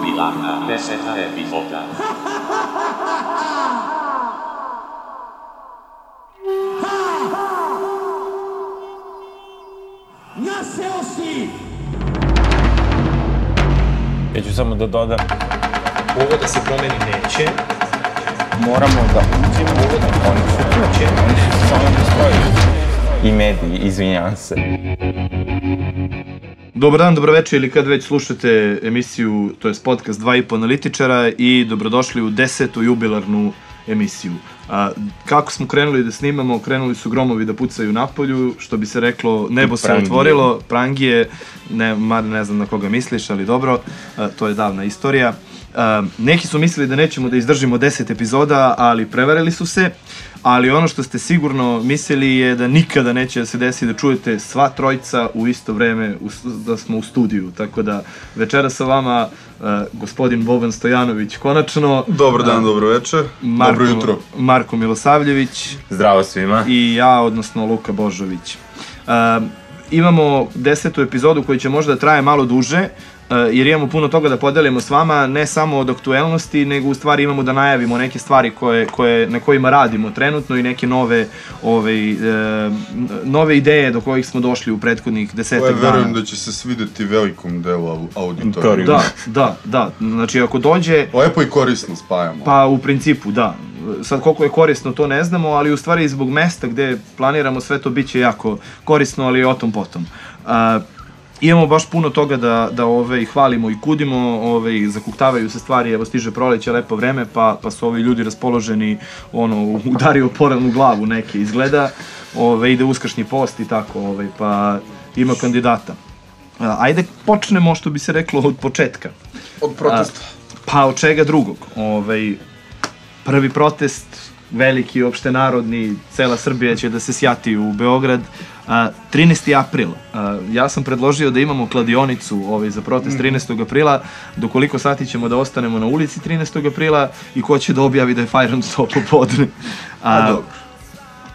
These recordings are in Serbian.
Jubilarna deseta epizoda. Nasceu si! Ja ću samo da dodam, Ovo da se promeni neće, moramo da uđemo ovo, oni su tu, će, oni su samo da stoji. I mediji, izvinjavam se. Dobar dan, dobroveče ili kad već slušate emisiju, to je podcast Dva i po analitičara i dobrodošli u desetu jubilarnu emisiju. A, kako smo krenuli da snimamo, krenuli su gromovi da pucaju na polju, što bi se reklo, nebo se otvorilo, prangije, ne, mar ne znam na koga misliš, ali dobro, a, to je davna istorija. A, neki su mislili da nećemo da izdržimo 10 epizoda, ali prevarili su se. Ali ono što ste sigurno mislili je da nikada neće da se desi da čujete sva trojica u isto vreme u, da smo u studiju. Tako da večera sa vama uh, gospodin Boban Stojanović konačno. Dobar dan, dobro večer. Marko, Dobro jutro. Marko Milosavljević Zdravo svima. i ja, odnosno Luka Božović. Uh, imamo desetu epizodu koja će možda da traje malo duže, uh, jer imamo puno toga da podelimo s vama, ne samo od aktuelnosti, nego u stvari imamo da najavimo neke stvari koje, koje, na kojima radimo trenutno i neke nove, ove, uh, nove ideje do kojih smo došli u prethodnih Koje desetak dana. verujem da će se svideti velikom delu au- auditorija. Auditoriju. Da, da, da. Znači, ako dođe, Lepo i korisno spajamo. Pa u principu da. Sad koliko je korisno to ne znamo, ali u stvari zbog mesta gde planiramo sve to biće jako korisno, ali o tom potom. A, imamo baš puno toga da, da ove, hvalimo i kudimo, ove, zakuktavaju se stvari, evo stiže proleće, lepo vreme, pa, pa su ovi ljudi raspoloženi, ono, udario poravnu glavu neke izgleda, ove, ide uskršnji post i tako, ove, pa ima kandidata. Ajde počnemo, što bi se reklo, od početka. Od protesta. Pa od čega drugog? Ovaj, prvi protest, veliki, opštenarodni, cela Srbija će da se sjati u Beograd. A, 13. april. Ja sam predložio da imamo kladionicu ovaj, za protest 13. aprila. Do koliko sati ćemo da ostanemo na ulici 13. aprila i ko će da objavi da je fire and stop popodne. A, dobro.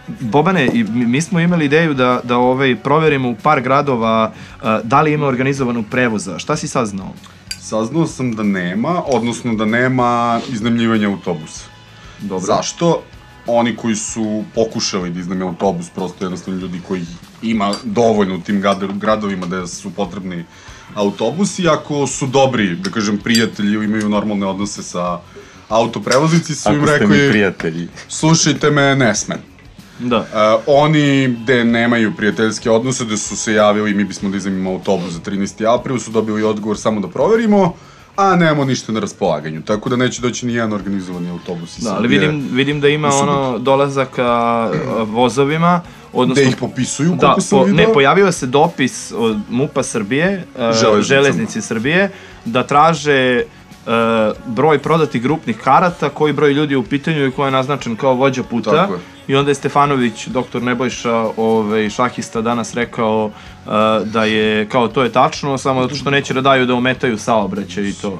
Bobane, mi smo imali ideju da, da ovaj, proverimo u par gradova da li ima organizovanog prevoza. Šta si saznao? Saznao sam da nema, odnosno da nema iznajmljivanja autobusa. Dobro. Zašto? Oni koji su pokušali da iznajme autobus, prosto jednostavno ljudi koji ima dovoljno u tim grad- gradovima da su potrebni autobusi, ako su dobri, da kažem, prijatelji imaju normalne odnose sa autoprevoznici, su im Ako ste rekli, mi prijatelji. slušajte me, ne smem. Da. Uh, oni gde nemaju prijateljske odnose, gde su se javili mi bismo da iznajmimo autobus za 13. april, su dobili odgovor samo da proverimo, a nemamo ništa na raspolaganju. Tako da neće doći ni jedan organizovani autobus Da, ali vidim, vidim da ima ono dolazaka a, vozovima, odnosno... Gde ih popisuju, Da, sam po, video. ne, pojavio se dopis od MUPA Srbije, Železnicama. železnici Srbije, da traže a, broj prodatih grupnih karata, koji broj ljudi je u pitanju i ko je naznačen kao vođa puta. Tako je. I onda je Stefanović, doktor Nebojša, ovaj, šahista, danas rekao a, da je, kao to je tačno, samo zato što neće da daju da ometaju saobraćaj i to.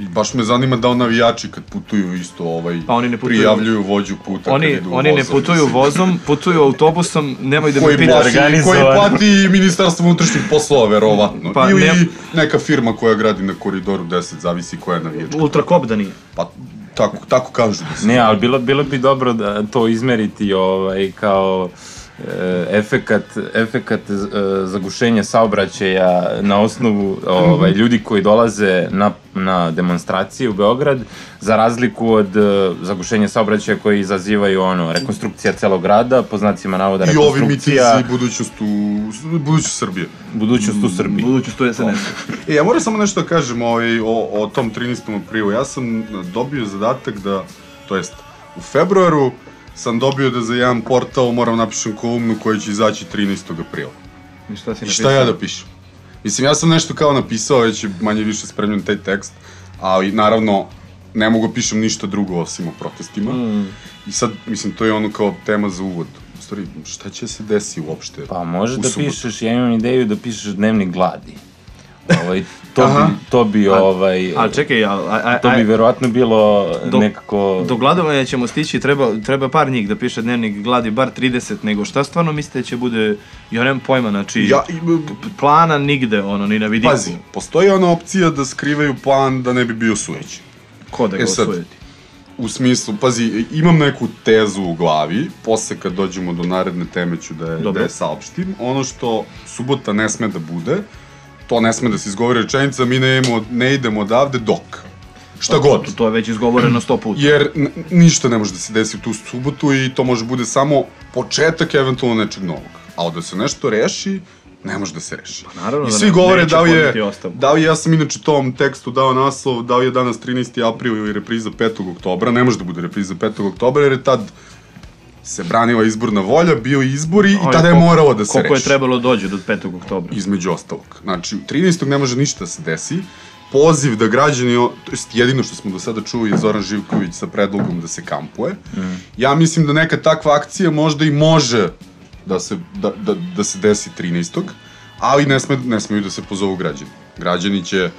I baš me zanima da on navijači kad putuju isto ovaj, Pa oni ne putuju. prijavljuju vođu puta kad Oni, idu oni ne vozom, putuju mislim. vozom, putuju autobusom, nemoj da me koji pitaš. plati, koji plati ministarstvo unutrašnjih poslova, verovatno. Pa Ili ne- neka firma koja gradi na koridoru 10, zavisi koja je navijačka. Ultrakop da nije. Pa tako, tako kažu. Mislim. Ne, ali bilo, bilo bi dobro da to izmeriti ovaj, kao efekat, efekat e, zagušenja saobraćaja na osnovu ovaj, ljudi koji dolaze na, na demonstracije u Beograd, za razliku od e, zagušenja saobraćaja koji izazivaju ono, rekonstrukcija celog grada, po znacima navoda I ovi rekonstrukcija, mitinzi budućnost u, budućnost Srbije. budućnost u Srbiji. Buduću tu SNS. E, ja moram samo nešto da kažem ovaj, o, o tom 13. aprilu. Ja sam dobio zadatak da, to jest, u februaru sam dobio da za jedan portal moram napišem kolumnu koja će izaći 13. aprila. I šta si I šta ja da pišem? Mislim, ja sam nešto kao napisao, već je manje više spremljen taj tekst, ali naravno ne mogu da pišem ništa drugo osim o protestima. Mm. I sad, mislim, to je ono kao tema za uvod. U stvari, šta će se desi uopšte? Pa može da pišeš, ja imam ideju da pišeš dnevnik gladi. Ovaj, to Aha. bi, to bi, ovaj, Ali čekaj, a, a, a, to bi verovatno bilo Do- nekako... Do gladovanja ćemo stići, treba, treba par njih da piše dnevnik gladi bar 30, nego šta stvarno mislite će bude, ja nemam pojma, znači, Ja, i- plana nigde, ono, ni na vidiku. pazi, postoji ona opcija da skrivaju plan da ne bi bio sujećen. Ko da ga E sad, osvojiti? U smislu, pazi, imam neku tezu u glavi, posle kad dođemo do naredne teme ću da je, da je saopštim. Ono što subota ne sme da bude, to ne sme da se izgovori rečenica, mi ne, idemo, ne idemo odavde dok. Šta god. To, to je već izgovoreno sto puta. Jer ništa ne može da se desi u tu subotu i to može bude samo početak eventualno nečeg novog. Ali da se nešto reši, ne može da se reši. Pa naravno I da svi ne- govore da li je, da li ja sam inače tom tekstu dao naslov, da li je danas 13. april ili repriza 5. oktobra, ne može da bude repriza 5. oktobra jer je tad se branila izborna volja, bio izbori i tada je moralo da se Koliko je reši trebalo dođe do 5. oktobra? između ostalog. Znači, 13. ne može ništa da se desi. Poziv da građani, to jest jedino što smo do sada čuli je Zoran Živković sa predlogom da se kampuje. Ja mislim da neka takva akcija možda i može da se, da, da, da se desi 13. Ali ne, sme, ne smeju da se pozovu građani. Građani će,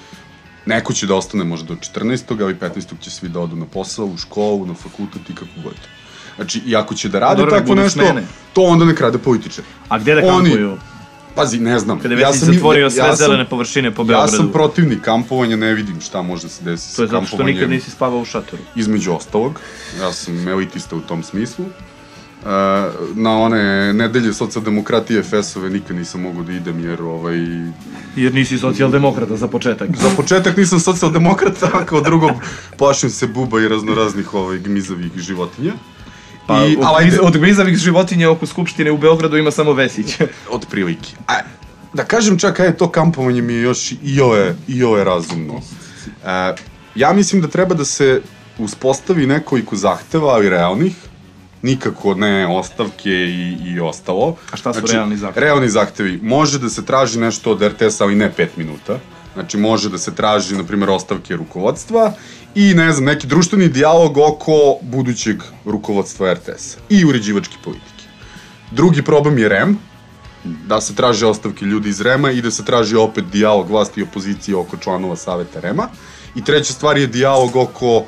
neko će da ostane možda do 14. ali 15. će svi da odu na posao, u školu, na fakultet i kako god. Znači, i ako će da rade Dobro, nek tako nešto, smene. to onda nek rade političari. A gde da Oni- kampuju? Pazi, ne znam. Kada je Vesić zatvorio sve zelene površine po Ja Beogradu. sam protivnik kampovanja, ne vidim šta može da se desiti To je sa zato što kampovanjem. nikad nisi spavao u šatoru. Između ostalog, ja sam elitista u tom smislu. E, na one nedelje socijaldemokratije FS-ove nikad nisam mogao da idem jer ovaj, Jer nisi socijaldemokrata za početak. za početak nisam socijaldemokrata, a kao drugo plašim se buba i raznoraznih ovaj, gmizavih životinja. Pa, I, od, ali od grizavih životinja oko Skupštine u Beogradu ima samo Vesić. od prilike. A, da kažem čak, ajde, to kampovanje mi je još i ove, i ove razumno. E, ja mislim da treba da se uspostavi nekoliko zahteva, ali realnih, nikako ne ostavke i, i ostalo. A šta su realni zahtevi? Realni zahtevi. Može da se traži nešto od RTS-a, ali ne 5 minuta. Znači, može da se traži, na primjer, ostavke rukovodstva i, ne znam, neki društveni dijalog oko budućeg rukovodstva RTS-a i uređivačke politike. Drugi problem je REM, da se traže ostavke ljudi iz REM-a i da se traži opet dijalog vlasti i opozicije oko članova Saveta REM-a. I treća stvar je dijalog oko uh,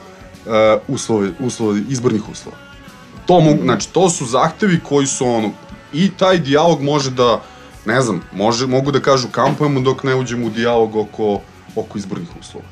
uslove, uslove, izbornih uslova. To, mogu, znači, to su zahtevi koji su ono, i taj dijalog može da, ne znam, može, mogu da kažu kampujemo dok ne uđemo u dijalog oko, oko izbornih uslova.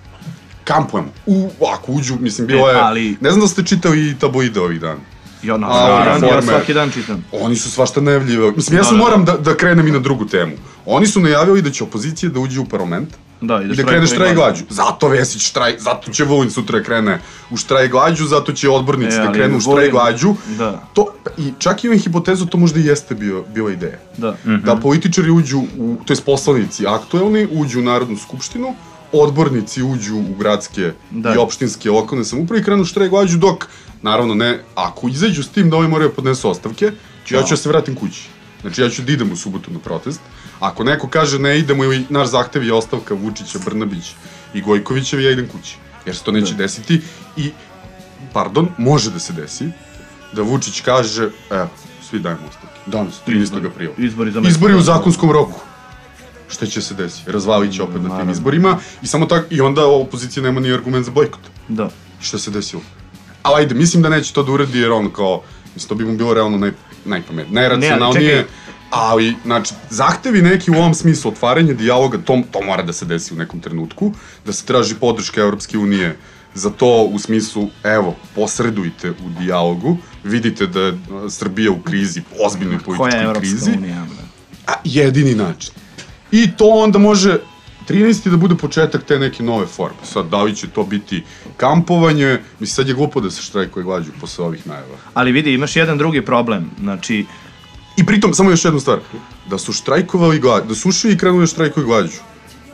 Kampujemo. U, ako uđu, mislim, bilo E, je, ali- ne znam da ste čitali tabloide ovih dana. Ja, na, A, ja forme. svaki dan čitam. Oni su svašta najavljivali. Mislim, ja Da, sam da, da. moram da, da krenem i na drugu temu. Oni su najavili da će opozicija da uđe u parlament Da, i i da, da krene štraj glađu. Zato Vesić štraj, zato će Vulin sutra da krene u štraj glađu, zato će odbornici E, da krenu u štraj glađu. Da. To, I čak imam hipotezu, to možda i jeste bio, bila ideja. Da. Da političari uđu, u, to jest poslanici aktuelni, uđu u Narodnu skupštinu, odbornici uđu u gradske Da. i opštinske lokalne samouprave i krenu štraj glađu dok, naravno ne, ako izađu s tim da ovi moraju da podnesu ostavke, ću, ja ću da se vratim kući. Znači ja ću da idem u subotu na protest. Ako neko kaže ne idemo ili naš zahtev je ostavka Vučića, Brnabić i Gojkovićev, ja idem kući. Jer se to neće desiti i, pardon, može da se desi, da Vučić kaže, evo, svi dajemo ostavke. Danas, 13. aprila. Izbori za Izbori u zakonskom roku. Šta će se desiti? Razvalit će opet na tim Naravno. izborima i samo tak, i onda opozicija nema ni argument za bojkot. Da. I šta se desilo? Ali ajde, mislim da neće to da uradi jer on kao, mislim, to bi mu bilo realno naj, najpametnije, najracionalnije. čekaj. ali, znači, zahtevi neki u ovom smislu, otvaranje dijaloga, to, to mora da se desi u nekom trenutku, da se traži podrška Europske unije za to u smislu, evo, posredujte u dijalogu, vidite da je Srbija u krizi, ozbiljnoj Koja je političkoj Evropska krizi, unija? a jedini način. I to onda može 13. da bude početak te neke nove forme. Sad, da li će to biti kampovanje, mislim, sad je glupo da se štrajkuje glađu posle ovih najava. Ali vidi, imaš jedan drugi problem. Znači, I pritom, samo još jednu stvar, da su štrajkovali glađu, da su ušli i krenuli da štrajkuju glađu,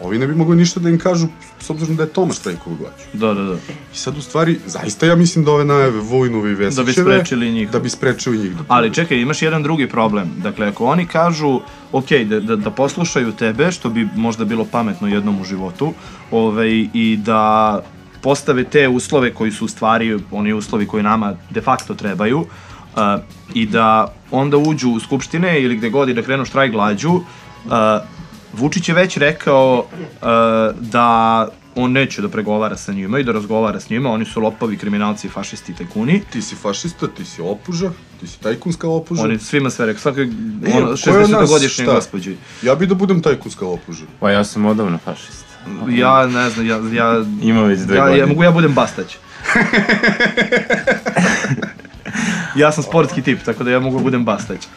ovi ne bi mogli ništa da im kažu, s obzirom da je Toma štrajkovao glađu. da, da, da. I sad, u stvari, zaista ja mislim da ove najave Vojnove i Vesićeve... sprečili njih. Da bi sprečili njih. Da Ali čekaj, imaš jedan drugi problem. Dakle, ako oni kažu, ok, da, da, da poslušaju tebe, što bi možda bilo pametno jednom u životu, ovaj, i da postave te uslove koji su u stvari oni uslovi koji nama de facto trebaju, uh, i da onda uđu u skupštine ili gde god i da krenu štrajk glađu, uh, Vučić je već rekao uh, da on neće da pregovara sa njima i da razgovara s njima, oni su lopovi, kriminalci, fašisti i tajkuni. Ti si fašista, ti si lopuža, ti si tajkunska lopuža. On je svima sve rekao, svakoj E, ono, ko je od nas 60-godišnje šta? gospođi. Ja bi da budem tajkunska lopuža. Pa ja sam odavno fašista. Ja ne znam, ja, ja, Ima već dve ja, godine. ja, mogu ja budem Bastać. ja sam sportski tip, tako da ja mogu budem Bastać.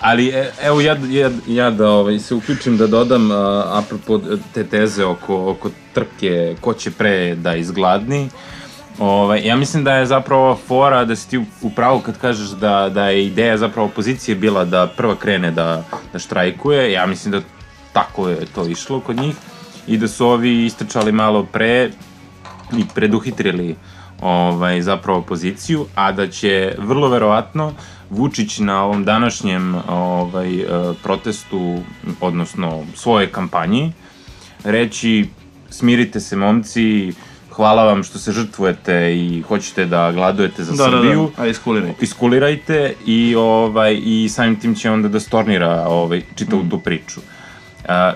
Ali e, evo ja, ja, ja da ovaj, se uključim da dodam a, apropo te teze oko, oko trke ko će pre da izgladni. Ovaj, ja mislim da je zapravo fora da si ti u- u pravu kad kažeš da, da je ideja zapravo opozicije bila da prva krene da, da štrajkuje. Ja mislim da tako je to išlo kod njih i da su ovi istrčali malo pre i preduhitrili ovaj, zapravo opoziciju, a da će vrlo verovatno Vučić na ovom današnjem ovaj, eh, protestu, odnosno svojoj kampanji, reći smirite se momci, hvala vam što se žrtvujete i hoćete da gladujete za Da, da, Srbiju. da, a iskuliraj. Iskulirajte i ovaj i samim tim će onda da stornira ovaj čitavu tu priču. Uh,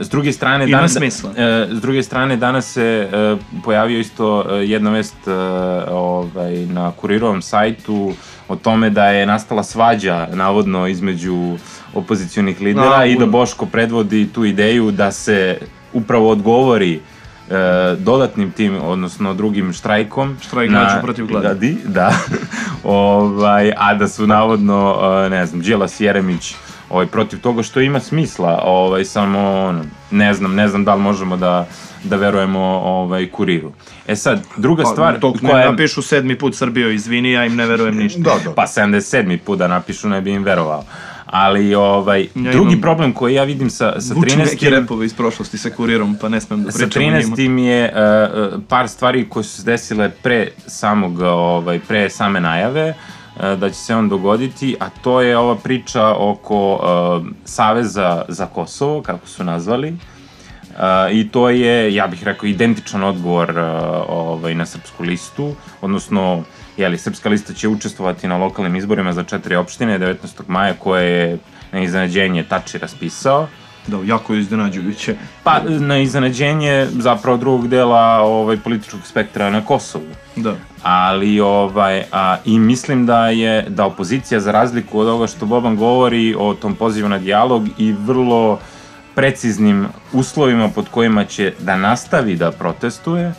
s druge strane Ima danas smisla. e, s druge strane danas se e, pojavio isto e, jedna vest ovaj na kurirovom sajtu o tome da je nastala svađa navodno između opozicionih lidera A, i da Boško predvodi tu ideju da se upravo odgovori e, dodatnim tim, odnosno drugim štrajkom. Štrajk glađu protiv gladi. Da, da. ovaj, a da su navodno, ne znam, Đilas Jeremić ovaj, protiv toga što ima smisla, ovaj, samo, ono, ne znam, ne znam da li možemo da, da verujemo ovaj, kuriru. E sad, druga stvar Dok ne koja je... napišu sedmi put Srbijo, izvini, ja im ne verujem ništa. Da, da. Pa 77. put da napišu ne bi im verovao. Ali ovaj, Ja drugi imam- problem koji ja vidim sa, sa Vuču 13. neke repove iz prošlosti sa kurirom, pa ne smem da Sa pričam o njima. 13. je uh, par stvari koje su se desile pre samog, ovaj, pre same najave uh, da će se on dogoditi, a to je ova priča oko uh, Saveza za Kosovo, kako su nazvali. Uh, I to je, ja bih rekao, identičan odgovor uh, ovaj, na srpsku listu, odnosno, jeli, srpska lista će učestvovati na lokalnim izborima za četiri opštine 19. maja koje je na iznenađenje Tači raspisao. Da, jako je iznenađujuće. Pa, na iznenađenje zapravo drugog dela ovaj, političkog spektra na Kosovu. Da. Ali, ovaj, a, i mislim da je, da opozicija, za razliku od ovoga što Boban govori o tom pozivu na dijalog i vrlo preciznim uslovima pod kojima će da nastavi da protestuje,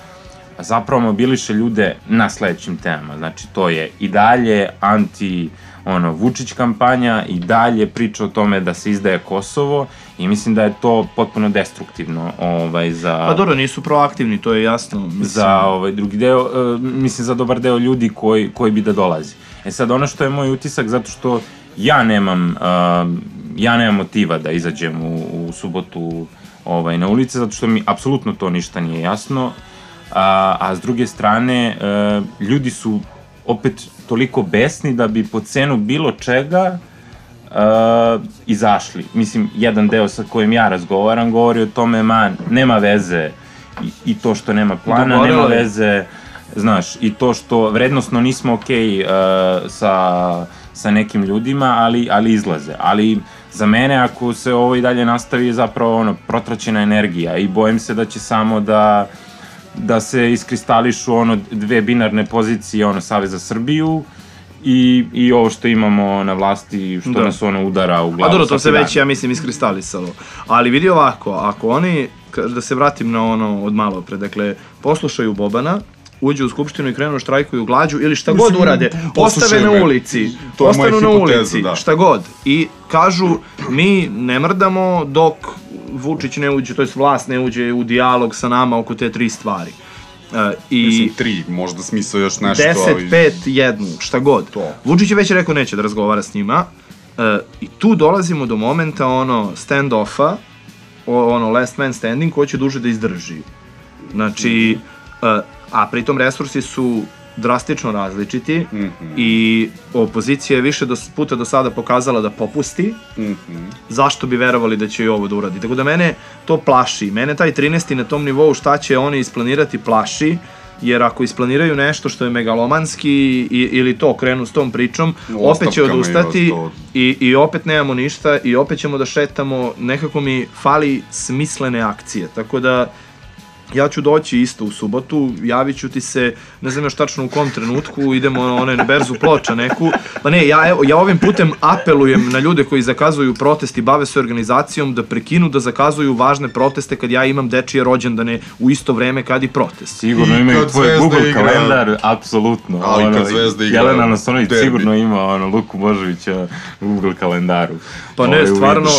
zapravo mobiliše ljude na sledećim temama. Znači, to je i dalje anti ono, Vučić kampanja i dalje priča o tome da se izdaje Kosovo i mislim da je to potpuno destruktivno ovaj, za... Pa dobro, nisu proaktivni, to je jasno. Mislim, za ovaj drugi deo, e, mislim za dobar deo ljudi koji, koji bi da dolazi. E sad ono što je moj utisak, zato što ja nemam, uh, ja nemam motiva da izađem u, u subotu ovaj, na ulice, zato što mi apsolutno to ništa nije jasno, a, a s druge strane, uh, ljudi su opet toliko besni da bi po cenu bilo čega uh, izašli. Mislim, jedan deo sa kojim ja razgovaram govori o tome, man, nema veze i, i to što nema plana, Dogovorili. nema veze, znaš, i to što vrednostno nismo okej okay, uh, sa, sa nekim ljudima, ali, ali izlaze. Ali za mene, ako se ovo i dalje nastavi, je zapravo ono, protraćena energija i bojim se da će samo da da se iskristališu ono dve binarne pozicije, ono Savez za Srbiju i, i ovo što imamo na vlasti, što Da. nas ono udara u A glavu. dobro, to se već, ja mislim, iskristalisalo. Ali vidi ovako, ako oni, da se vratim na ono od malo pre, dakle, poslušaju Bobana, uđu u skupštinu i krenu štrajkuju glađu ili šta god urade, ostave na ulici, To ostanu na ulici, da. šta god. I kažu, mi ne mrdamo dok Vučić ne uđe, to jest vlast ne uđe u dijalog sa nama oko te tri stvari. E, I Mislim, tri, možda smisao još nešto, 10, ali... 5, 1, šta god. To. Vučić je već rekao neće da razgovara s njima. E, I tu dolazimo do momenta ono stand-offa, ono last man standing, ko će duže da izdrži. Znači, e, a pritom resursi su drastično različiti Mhm. i opozicija je više do, puta do sada pokazala da popusti, Mhm. zašto bi verovali da će i ovo da uradi. Tako da mene to plaši. Mene taj 13. na tom nivou šta će oni isplanirati plaši, jer ako isplaniraju nešto što je megalomanski i, ili to krenu s tom pričom, U opet će odustati i, i opet nemamo ništa i opet ćemo da šetamo, nekako mi fali smislene akcije, tako da ja ću doći isto u subotu, javit ću ti se, ne znam još tačno u kom trenutku, idemo na onaj na berzu ploča neku. Pa ne, ja, evo, ja ovim putem apelujem na ljude koji zakazuju protest i bave se organizacijom da prekinu da zakazuju važne proteste kad ja imam dečije rođendane u isto vreme kad i protest. Sigurno I imaju tvoj Google igra- kalendar, apsolutno. Ali kad Zvezda igra Jelena Nasonović derbi. sigurno ima ono, Luku Božovića u Google kalendaru. Pa Ovaj, ne, u stvarno,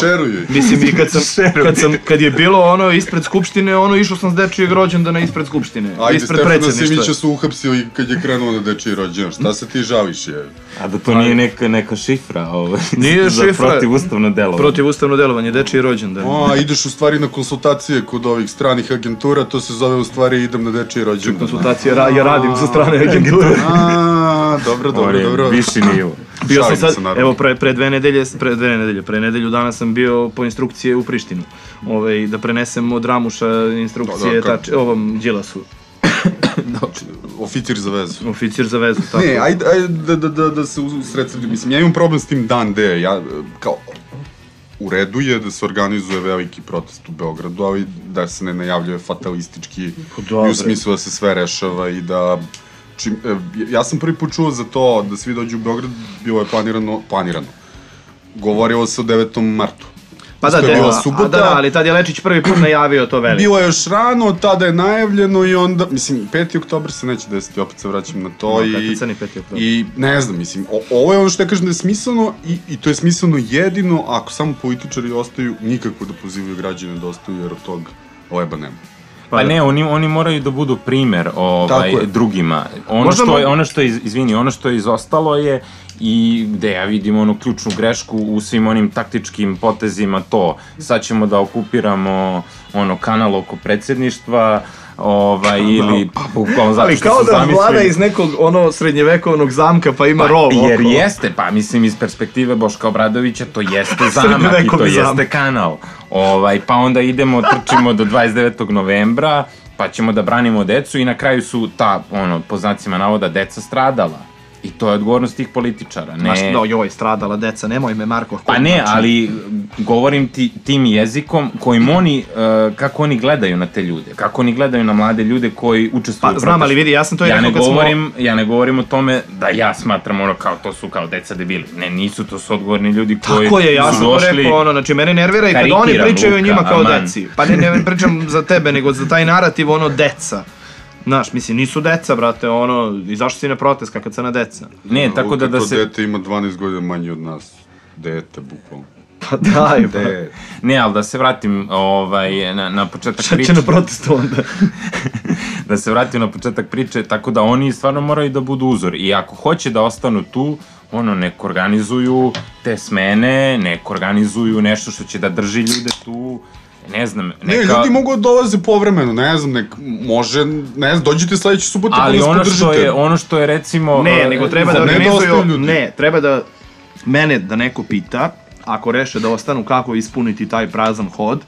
mislim i kad sam, kad sam, kad je bilo ono ispred skupštine, ono išao sam s dečijeg rođendana ispred skupštine, Ajde, ispred Stefana predsjedništva. Simića su uhapsili kad je krenuo na dečiji rođendan. Šta se ti žališ je? A da to nije neka, neka šifra, ovaj, Nije za šifra. protivustavno delo. Protiv ustavno delovanje, dečiji rođendan. A, ideš u stvari na konsultacije kod ovih stranih agentura, to se zove u stvari idem na dečiji rođendan. Konsultacije, ra, ja radim sa strane agenture. A, dobro, dobro, dobro. Viši nivo. Bio sam sad, se, evo pre, pre dve nedelje, pre dve nedelje, pre nedelju dana sam bio po instrukcije u Prištinu. Ovaj, da prenesem od Ramuša instrukcije Da, da, tač, ovom Đilasu, Oficir za vezu. oficir za vezu, tako. Ne, ajde, ajde da, da, da, da se usredsredim. Mislim, ja imam problem s tim dan D. Ja, kao, u redu je da se organizuje veliki protest u Beogradu, ali da se ne najavljuje fatalistički dobro. i u smislu da se sve rešava i da čim, e, ja sam prvi put čuo za to da svi dođu u Beograd, bilo je planirano, planirano. Govorilo se o 9. martu. Pa da, je de, bila a, subota. da, da, ali tad je Lečić prvi put najavio to veliko. Bilo je još rano, tada je najavljeno i onda, mislim, 5. oktober se neće desiti, opet se vraćam na to No, i... crni 5. oktobar? I ne znam, mislim, o, ovo je ono što ja kažem da je smisleno i, i to je smisleno jedino ako samo političari ostaju, nikako da pozivaju građane da ostaju jer od tog leba nema. Pa ne, oni, oni moraju da budu primer ovaj, drugima. Ono Možda što, je, ono što je, iz- izvini, ono što je izostalo je i gde ja vidim onu ključnu grešku u svim onim taktičkim potezima to. Sad ćemo da okupiramo ono kanal oko predsjedništva, ovaj, ili pa, bukvalno zato Ali kao da zamislili- vlada iz nekog ono srednjevekovnog zamka pa ima rov Pa, jer oko. jeste, pa mislim iz perspektive Boška Obradovića to jeste zamak i to Srednjovekovni jeste zamak. kanal. Ovaj, pa onda idemo, trčimo do 29. novembra, pa ćemo da branimo decu i na kraju su ta, ono, po znacima navoda, deca stradala. I to je odgovornost tih političara. Ne, Znaš, da, joj, stradala deca, nemoj me Marko. Pa ne, ali govorim ti tim jezikom kojim oni, uh, kako oni gledaju na te ljude, kako oni gledaju na mlade ljude koji učestvuju Pa znam, ali vidi, ja sam to ja rekao ne kad smo- govorim, ja ne govorim o tome da ja smatram ono kao to su kao deca debili. Ne, nisu, to su odgovorni ljudi koji Tako je, ja sam to došli... rekao, ono, znači mene nervira i kad oni pričaju o Luka, njima kao aman. deci. Pa ne, ne pričam za tebe, nego za taj narativ, ono, deca. Znaš, mislim, nisu deca, brate, ono, i zašto si na protest, kakva crna deca? Ne, tako da da se... dete ima 12 godina manje od nas. Dete, bukvalno. Pa daj, pa. Dete. Ne, ali da se vratim ovaj, na, na početak Šta priče. će na protestu onda? da se vratim na početak priče, tako da oni stvarno moraju da budu uzor. I ako hoće da ostanu tu, ono, nek organizuju te smene, nek organizuju nešto što će da drži ljude tu, ne znam, neka... Ne, ljudi mogu da dolaze povremeno, ne znam, nek, može, ne znam, dođite sledeće subote Ali nas ono podržite. što je, ono što je recimo... Ne, e, nego treba da da organizuju, ne, treba da mene da neko pita, ako reše da ostanu, kako ispuniti taj prazan hod.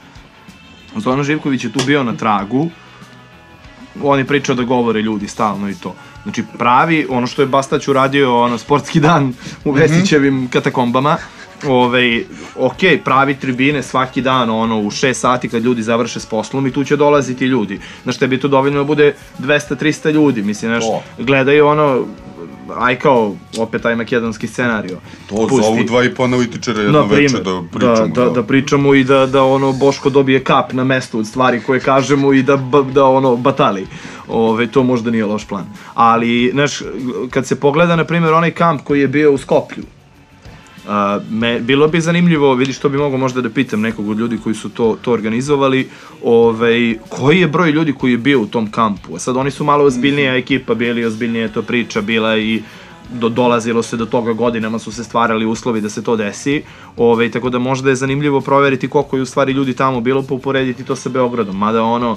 Zoran Živković je tu bio na tragu, on je pričao da govore ljudi stalno i to. Znači pravi, ono što je Bastać uradio, ono, sportski dan u Vesićevim katakombama, Ove, ok, pravi tribine svaki dan, ono, u 6 sati kad ljudi završe s poslom i tu će dolaziti ljudi. Znaš, tebi to dovoljno da bude 200-300 ljudi, mislim, znaš, To. gledaju ono, aj kao, opet taj makedonski scenario. To Pusti. zovu dva i po analitičara jedno Na veče primer, da pričamo. da, da, da pričamo i da, da ono Boško dobije kap na mestu od stvari koje kažemo i da, da ono batali. Ove, to možda nije loš plan. Ali, znaš, kad se pogleda, na primjer, onaj kamp koji je bio u Skoplju, A, me, bilo bi zanimljivo, vidiš, to bi mogo možda da pitam nekog od ljudi koji su to, to organizovali, ovaj, koji je broj ljudi koji je bio u tom kampu? A sad oni su malo ozbiljnija ekipa bili, ozbiljnija je to priča bila i do, dolazilo se do toga godinama su se stvarali uslovi da se to desi, ovaj, tako da možda je zanimljivo proveriti koliko je u stvari ljudi tamo bilo, pa uporediti to sa Beogradom, mada ono,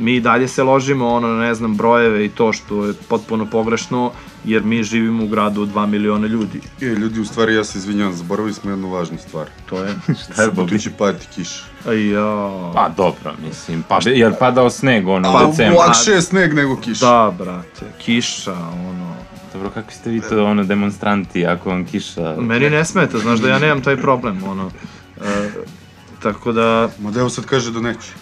mi i dalje se ložimo ono, ne znam, brojeve i to što je potpuno pogrešno, jer mi živimo u gradu od 2 miliona ljudi. E, ljudi, u stvari, ja se izvinjavam, zaboravili smo jednu važnu stvar. To je... Šta je, Bobi? će padati kiša. Aj, ja... Pa dobro, mislim, pa, jer padao sneg ono Pa, u decembru. lakše je sneg nego kiša. Da, brate, kiša, ono... Dobro, kakvi ste vi to ono demonstranti ako vam kiša... Meni ne smeta, znaš da ja nemam taj problem, ono... E, tako da, Modeo sad kaže da neće.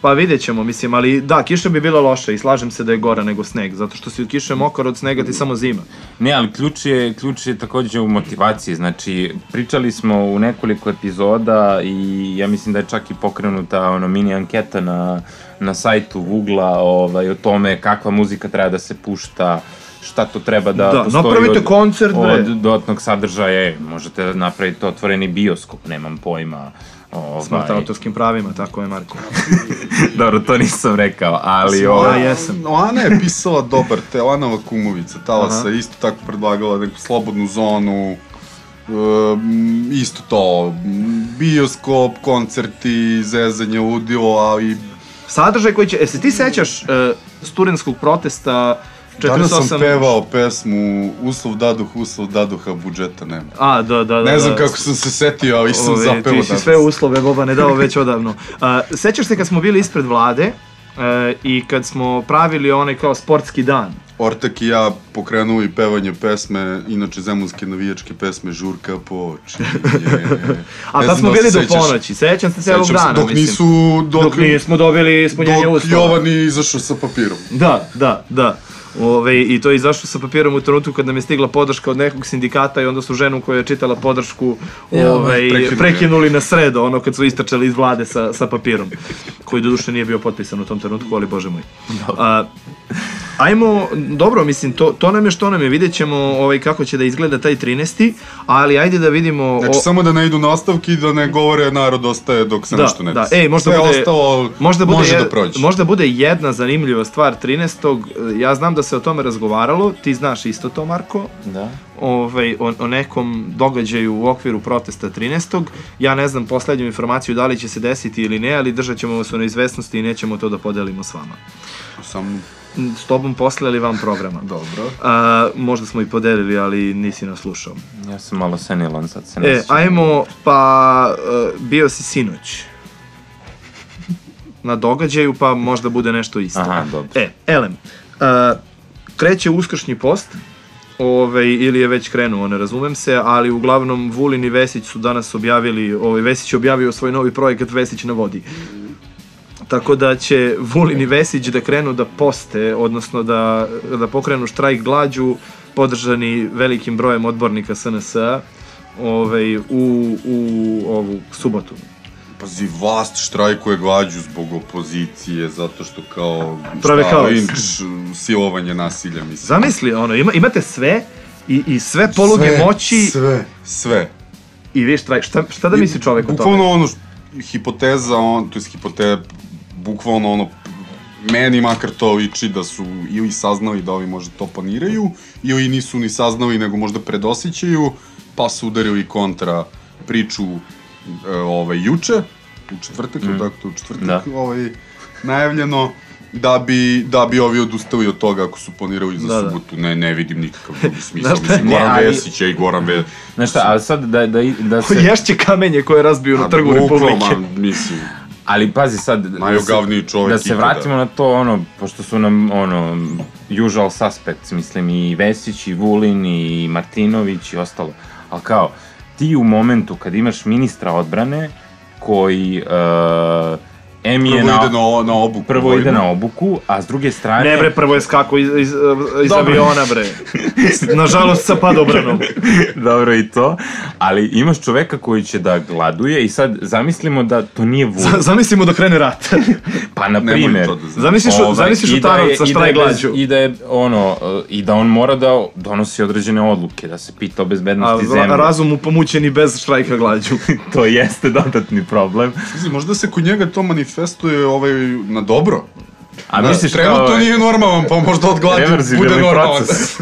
Pa vidjet ćemo, mislim, ali da, kiša bi bila loša i slažem se da je gora nego sneg, zato što si od kiše mokar, od snega ti samo zima. Ne, ali ključ je, ključ je takođe u motivaciji, znači pričali smo u nekoliko epizoda i ja mislim da je čak i pokrenuta ono mini anketa na, na sajtu Vugla ovaj, o tome kakva muzika treba da se pušta, šta to treba da, Da, postoji napravite od, koncert, bre. od dodatnog sadržaja, e, možete da napravite otvoreni bioskop, nemam pojma. Ovaj, Smatra autorskim pravima, tako je Marko. Dobro, to nisam rekao, ali... Ja Ovaj, jesam. Ana je pisala dobar te, Ana Kumovica, Talasa, Aha. isto tako predlagala neku slobodnu zonu, isto to, bioskop, koncerti, zezanje, ludilo, ali Sadržaj koji će, e se ti sećaš uh, studentskog protesta 48... danas sam pevao pesmu Uslov daduh, uslov daduha, budžeta nema. A, da, da, da. Ne znam da. kako sam se setio, ali sam Ove, zapevao Ti si danas. sve uslove, Boba, ne dao već odavno. Sećaš se kad smo bili ispred vlade uh, i kad smo pravili onaj kao sportski dan? Ortak i ja pokrenuli pevanje pesme, inače zemunske navijačke pesme Žurka počinje. A tad smo da li bili do ponoći, sećam se celog dana, dok mislim. nisu, dok, Dok nismo dobili ispunjenje dok uslova. Jovan nije izašao sa papirom. Da, da, da. Ove, I to je izašlo sa papirom u trenutku kad nam je stigla podrška od nekog sindikata i onda su ženu koja je čitala podršku Ja, ove, prekinuli. prekinuli na sredo, ono kad su istračali iz vlade sa, sa papirom, koji doduše nije bio potpisan u tom trenutku, ali bože moj. A, ajmo, dobro, mislim, to, to nam je što nam je, vidjet ćemo ovaj, kako će da izgleda taj 13. Ali ajde da vidimo... Znači, o- samo da ne idu nastavki i da ne govore narod ostaje dok se Da, nešto ne da. desi. Ej, možda Sve bude- ostalo Možda bude, može jed- da prođe. možda bude jedna zanimljiva stvar 13. Ja znam da se o tome razgovaralo, ti znaš isto to, Marko, Da. ovaj, o, o nekom događaju u okviru protesta 13. Ja ne znam poslednju informaciju da li će se desiti ili ne, ali držat ćemo vas u neizvesnosti i nećemo to da podelimo s vama. Samo, S tobom posle ili van programa? dobro. A, možda smo i podelili, ali nisi nas slušao. Ja sam malo senilan sad, se E, ajmo, pa uh, bio si sinoć na događaju, pa možda bude nešto isto. Aha, dobro. E, Elem, uh, kreće uskršnji post, ovaj, ili je već krenuo, ne razumem se, ali uglavnom Vulin i Vesić su danas objavili, ovaj, Vesić je objavio svoj novi projekat Vesić na vodi. Tako da će Vulin i Vesić da krenu da poste, odnosno da, da pokrenu štrajk glađu, podržani velikim brojem odbornika SNS-a ovaj, u, u ovu subotu. Pazi, vlast štrajkuje glađu zbog opozicije, zato što kao... Prave šta, linč, silovanje nasilja, mislim. Zamisli, ono, ima, imate sve i, i sve poluge Sve, moći Sve, sve. i vi štrajk. Šta, šta da misli čovek o tome? Bukvalno ono, hipoteza, on, to je hipote, bukvalno ono, meni makar to liči da su ili saznali da ovi možda to planiraju, ili nisu ni saznali, nego možda predosjećaju, pa su udarili kontra priču e, ovaj, juče, u četvrtak, mm. tako to u četvrtak, Da. ovaj, najavljeno, da bi, da bi ovi odustali od toga ako su planirali za Da, da. subotu. Ne, ne vidim nikakav drugi smisao. Znaš šta? Mislim, Goran ali- Vesić je i Goran Vesić. Znaš šta, ali sad da, da, da se... Ješće kamenje koje razbiju na trgu Republike. Bukvalno, mislim, Ali pazi sad... da Najogavniji čovek Da se ikada. vratimo na to, ono, pošto su nam, ono, usual suspects, mislim, i Vesić, i Vulin, i Martinović, i ostalo. Ali kao, ti u momentu kad imaš ministra odbrane, koji... Uh, M je prvo na, ide na, na obuku. prvo vojnu. ide na obuku, a s druge strane... Ne bre, prvo je skako iz, iz, iz aviona bre. Nažalost sa padobranom. Dobro i to, ali imaš čoveka koji će da gladuje i sad zamislimo da to nije Vulin. Zamislimo da krene rat. Pa na to da. Zamisliš, Ovaj, zamisliš i da i da šta je glađu. I da je ono, uh, i da on mora da donosi određene odluke, da se pita o A bezbednosti ra- zemlje. razum mu pomućen i bez štrajka glađu. to jeste dodatni problem. Pazi, možda se kod njega to manifestuje ovaj, na dobro. A Da, misliš trenutno kao... nije normalan, pa možda od gladi bude normalan. proces.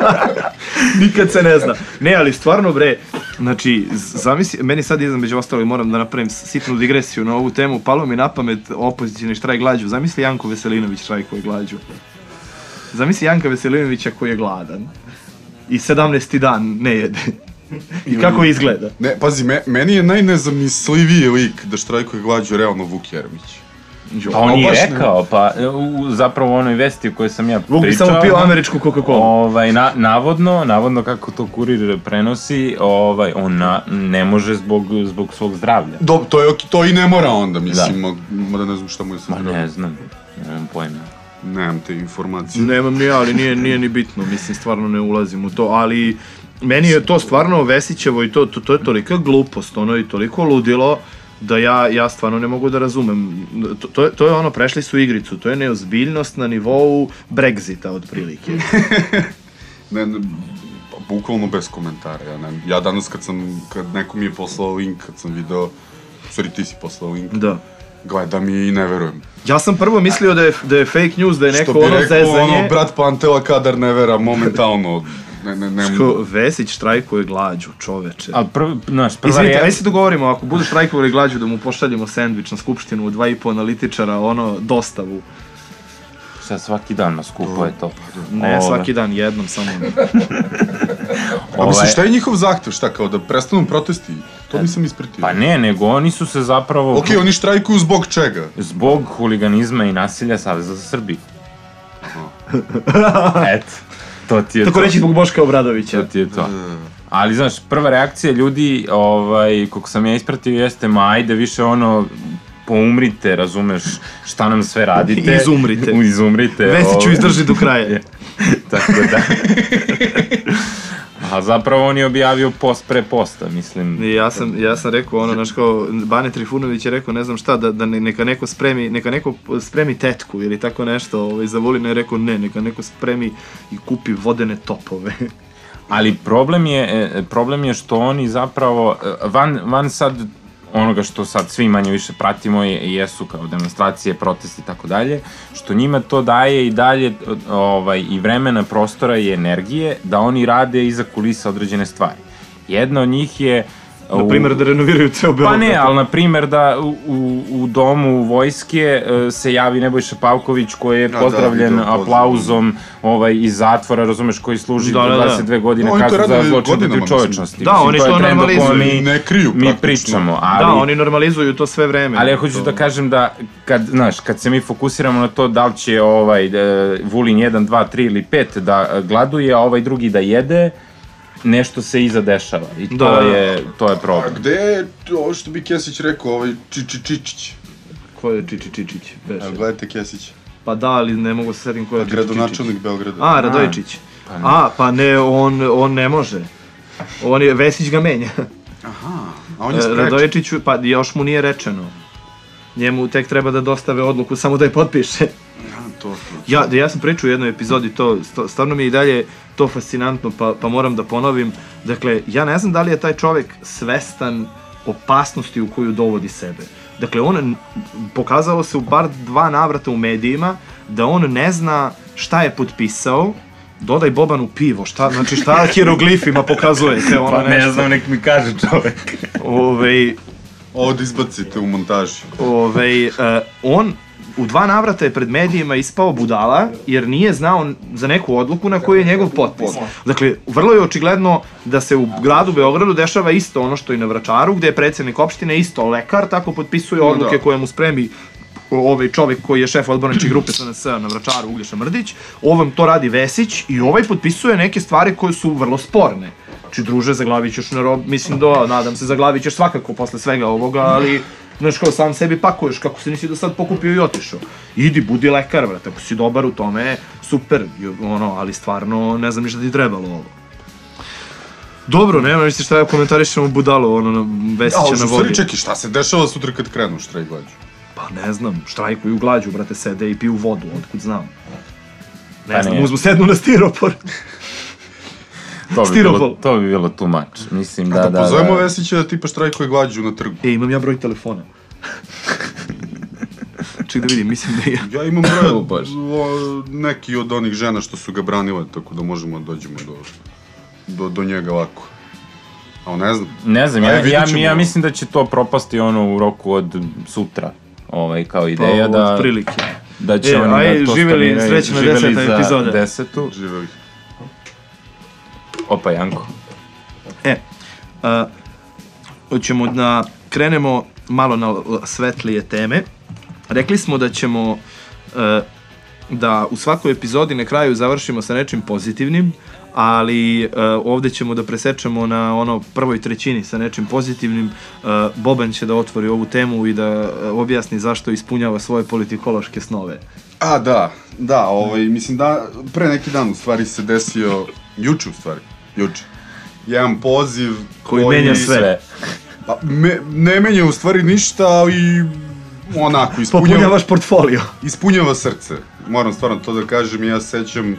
Nikad se ne zna. Ne, ali stvarno bre, Znači, zamisli, meni sad između ostalo moram da napravim sitnu digresiju na ovu temu, palo mi na pamet opozicijni štrajk glađu. Zamisli Janko Veselinović štrajkuje glađu. Zamisli Janka Veselinovića koji je gladan i 17. dan ne jede. I kako izgleda? Ne, pazi, me, meni je najnezamisliviji lik da štrajkuje glađu realno Vuk Jeremić. Pa on je baš ne- rekao, pa u, zapravo u onoj vesti o kojoj sam ja Vuk bi pričao... samo pio američku Coca-Cola. Ovaj, na, navodno, navodno kako to kurir prenosi, ovaj, on na, ne može zbog, zbog svog zdravlja. Do, to, je, to i ne mora onda, mislim, da. mada ne znam šta mu je sa Ma zdravljem. ne znam, nemam pojma. Nemam te informacije. Nemam ni ja, ali nije, nije ni bitno, mislim, stvarno ne ulazim u to, ali meni je to stvarno Vesićevo i to, to, to je tolika glupost, ono i toliko ludilo, da ja, ja stvarno ne mogu da razumem. To, to, je, to je ono, prešli su igricu, to je neozbiljnost na nivou Brexita, otprilike. Ne, ne, bukvalno bez komentara. Ja, ne, ja danas kad sam, kad neko mi je poslao link, kad sam video, sorry ti si poslao link, Da. gledam i i ne verujem. Ja sam prvo mislio da je, da je fake news, da je neko Što bi ono rekao, zezanje. ono, brat Pantela kadar ne vera momentalno. Ne, ne, ne, Što Vesić štrajkuje glađu, čoveče. Ali prv, znaš, prva Izvinite, reakcija- ajde se dogovorimo, ako budu štrajkovali glađu da mu pošaljemo sendvič na skupštinu u dva i po analitičara, ono, dostavu. Šta svaki dan na skupu je to. Ne, Ovaj, svaki dan jednom samo. A mislim, šta je njihov zahtev, šta, kao da prestanu protesti? To nisam ispratio. Pa ne, nego oni su se zapravo... Okej, oni štrajkuju zbog čega? Zbog huliganizma i nasilja Saveza za Srbiju. Eto, to ti je Tako to. reći zbog Boška Obradovića. To ti je to. Ali, znaš, prva reakcija ljudi, ovaj, koliko sam ja ispratio, jeste, ma ajde više ono, poumrite, razumeš šta nam sve radite. Izumrite. Izumrite. Vesiću ovaj. izdrži do kraja. Tako da. A zapravo on je objavio post pre posta, mislim. I ja sam, ja sam rekao ono, znaš kao, Bane Trifunović je rekao, ne znam šta, da, da ne- neka neko spremi, neka neko spremi tetku ili tako nešto, ovaj, za Vulina je rekao ne, neka neko spremi i kupi vodene topove. Ali problem je, e, problem je što oni zapravo, e, van, van sad onoga što sad svi manje više pratimo je, jesu kao demonstracije, protesti i tako dalje, što njima to daje i dalje ovaj, i vremena, prostora i energije da oni rade iza kulisa određene stvari. Jedna od njih je Na primjer da renoviraju ceo Pa Beograd. ne, ali na primjer da u, u, u domu vojske e, se javi Nebojša Pavković koji je da, pozdravljen video poziv. aplauzom ovaj, iz zatvora, razumeš, koji služi Da, da, da. 22 godine No, to kaznu za zločin protiv godinama, čovečnosti. Da, oni to to normalizuju. mi, Ne kriju mi pričamo, ali... Da, oni normalizuju to sve vreme. Ali ja hoću da kažem da, kad, znaš, kad se mi fokusiramo na to da li će ovaj, e, Vulin 1, 2, 3 ili 5 da gladuje, a ovaj drugi da jede, nešto se iza dešava. I to, Da, da. je, to je A problem. gde je, ovo što bi Kesić rekao, ovaj Čiči Čičić? Ko je Čiči Čičić? Beše? Evo, gledajte Kesić. Pa da, ali ne mogu se setim ko je Čiči Čičić. Gradonačelnik Beograda. A, Radojičić. A, pa ne, on, on ne može. On je, Vesić ga menja. Aha, a on je sprečen. Radojičiću, pa još mu nije rečeno. Njemu tek treba da dostave odluku, samo da je potpiše. Ja, to. Ja, da ja sam pričao u jednoj epizodi to, stvarno mi je i dalje to fascinantno, pa, pa moram da ponovim. Dakle, ja ne znam da li je taj čovek svestan opasnosti u koju dovodi sebe. Dakle, on, pokazalo se u bar dva navrata u medijima da on ne zna šta je potpisao, dodaj Bobanu pivo, šta, znači šta hieroglifima pokazujete, ono Pa nešto. ne znam, nek mi kaže čovek. Ovej, Ovo da izbacite u montaži. Ovaj, uh, on u dva navrata je pred medijima ispao budala, jer nije znao za neku odluku na koju je njegov potpis. Dakle, vrlo je očigledno da se u gradu Beogradu dešava isto ono što i na Vračaru, gde je predsednik opštine isto lekar, tako potpisuje odluke da. koje mu spremi ovaj čovek koji je šef odborničke grupe SNS na Vračaru, Uglješa Mrdić, ovom to radi Vesić i ovaj potpisuje neke stvari koje su vrlo sporne. Znači, druže, zaglavit ćeš na rob, mislim da, nadam se, zaglavit ćeš svakako posle svega ovoga, ali, znaš, kao sam sebi pakuješ, kako se nisi do sad pokupio i otišao. Idi, budi lekar, brate, ako si dobar u tome, super, ono, ali stvarno, ne znam ništa ti trebalo ovo. Dobro, nema ništa šta ja komentarišem u budalu, ono, na A, Vesića na vodi. čekaj, šta se dešava sutra kad krenu štrajk glađu? Pa ne znam, štrajkuju glađu, brate, sede i piju vodu, otkud znam. Ne Pa znam, uzmu sednu na stiropor. To bi, bilo, to bi bilo too much. Mislim da, Da, da, pozovemo da. Vesića da tipa štrajkuje glađu na trgu. E, imam ja broj telefona. Ček da vidim, mislim da je... Ja imam broj neki od onih žena što su ga branile, tako da možemo da dođemo do, do, do njega lako. A ne znam. Ne znam, ja, vidjet ja, ćemo. ja mislim da će to propasti ono u roku od sutra. Ovaj, kao ideja Pa, da, otprilike. da će E, oni aj, da to živeli Živeli deseta za epizoda. Desetu. Živeli. Opa, Janko. E, a, hoćemo da krenemo malo na svetlije teme. Rekli smo da ćemo e, da u svakoj epizodi na kraju završimo sa nečim pozitivnim, ali e, ovde ćemo da presečemo na ono prvoj trećini sa nečim pozitivnim. E, Boban će da otvori ovu temu i da objasni zašto ispunjava svoje politikološke snove. A, da, da, ovaj, mislim da, pre neki dan u stvari se desio, juče u stvari, juče, jedan poziv Koji menja sve. Pa, me, ne menja u stvari ništa, ali onako, ispunjava, Popunjavaš portfolio. ispunjava srce. Moram stvarno to da kažem, ja se sećam uh,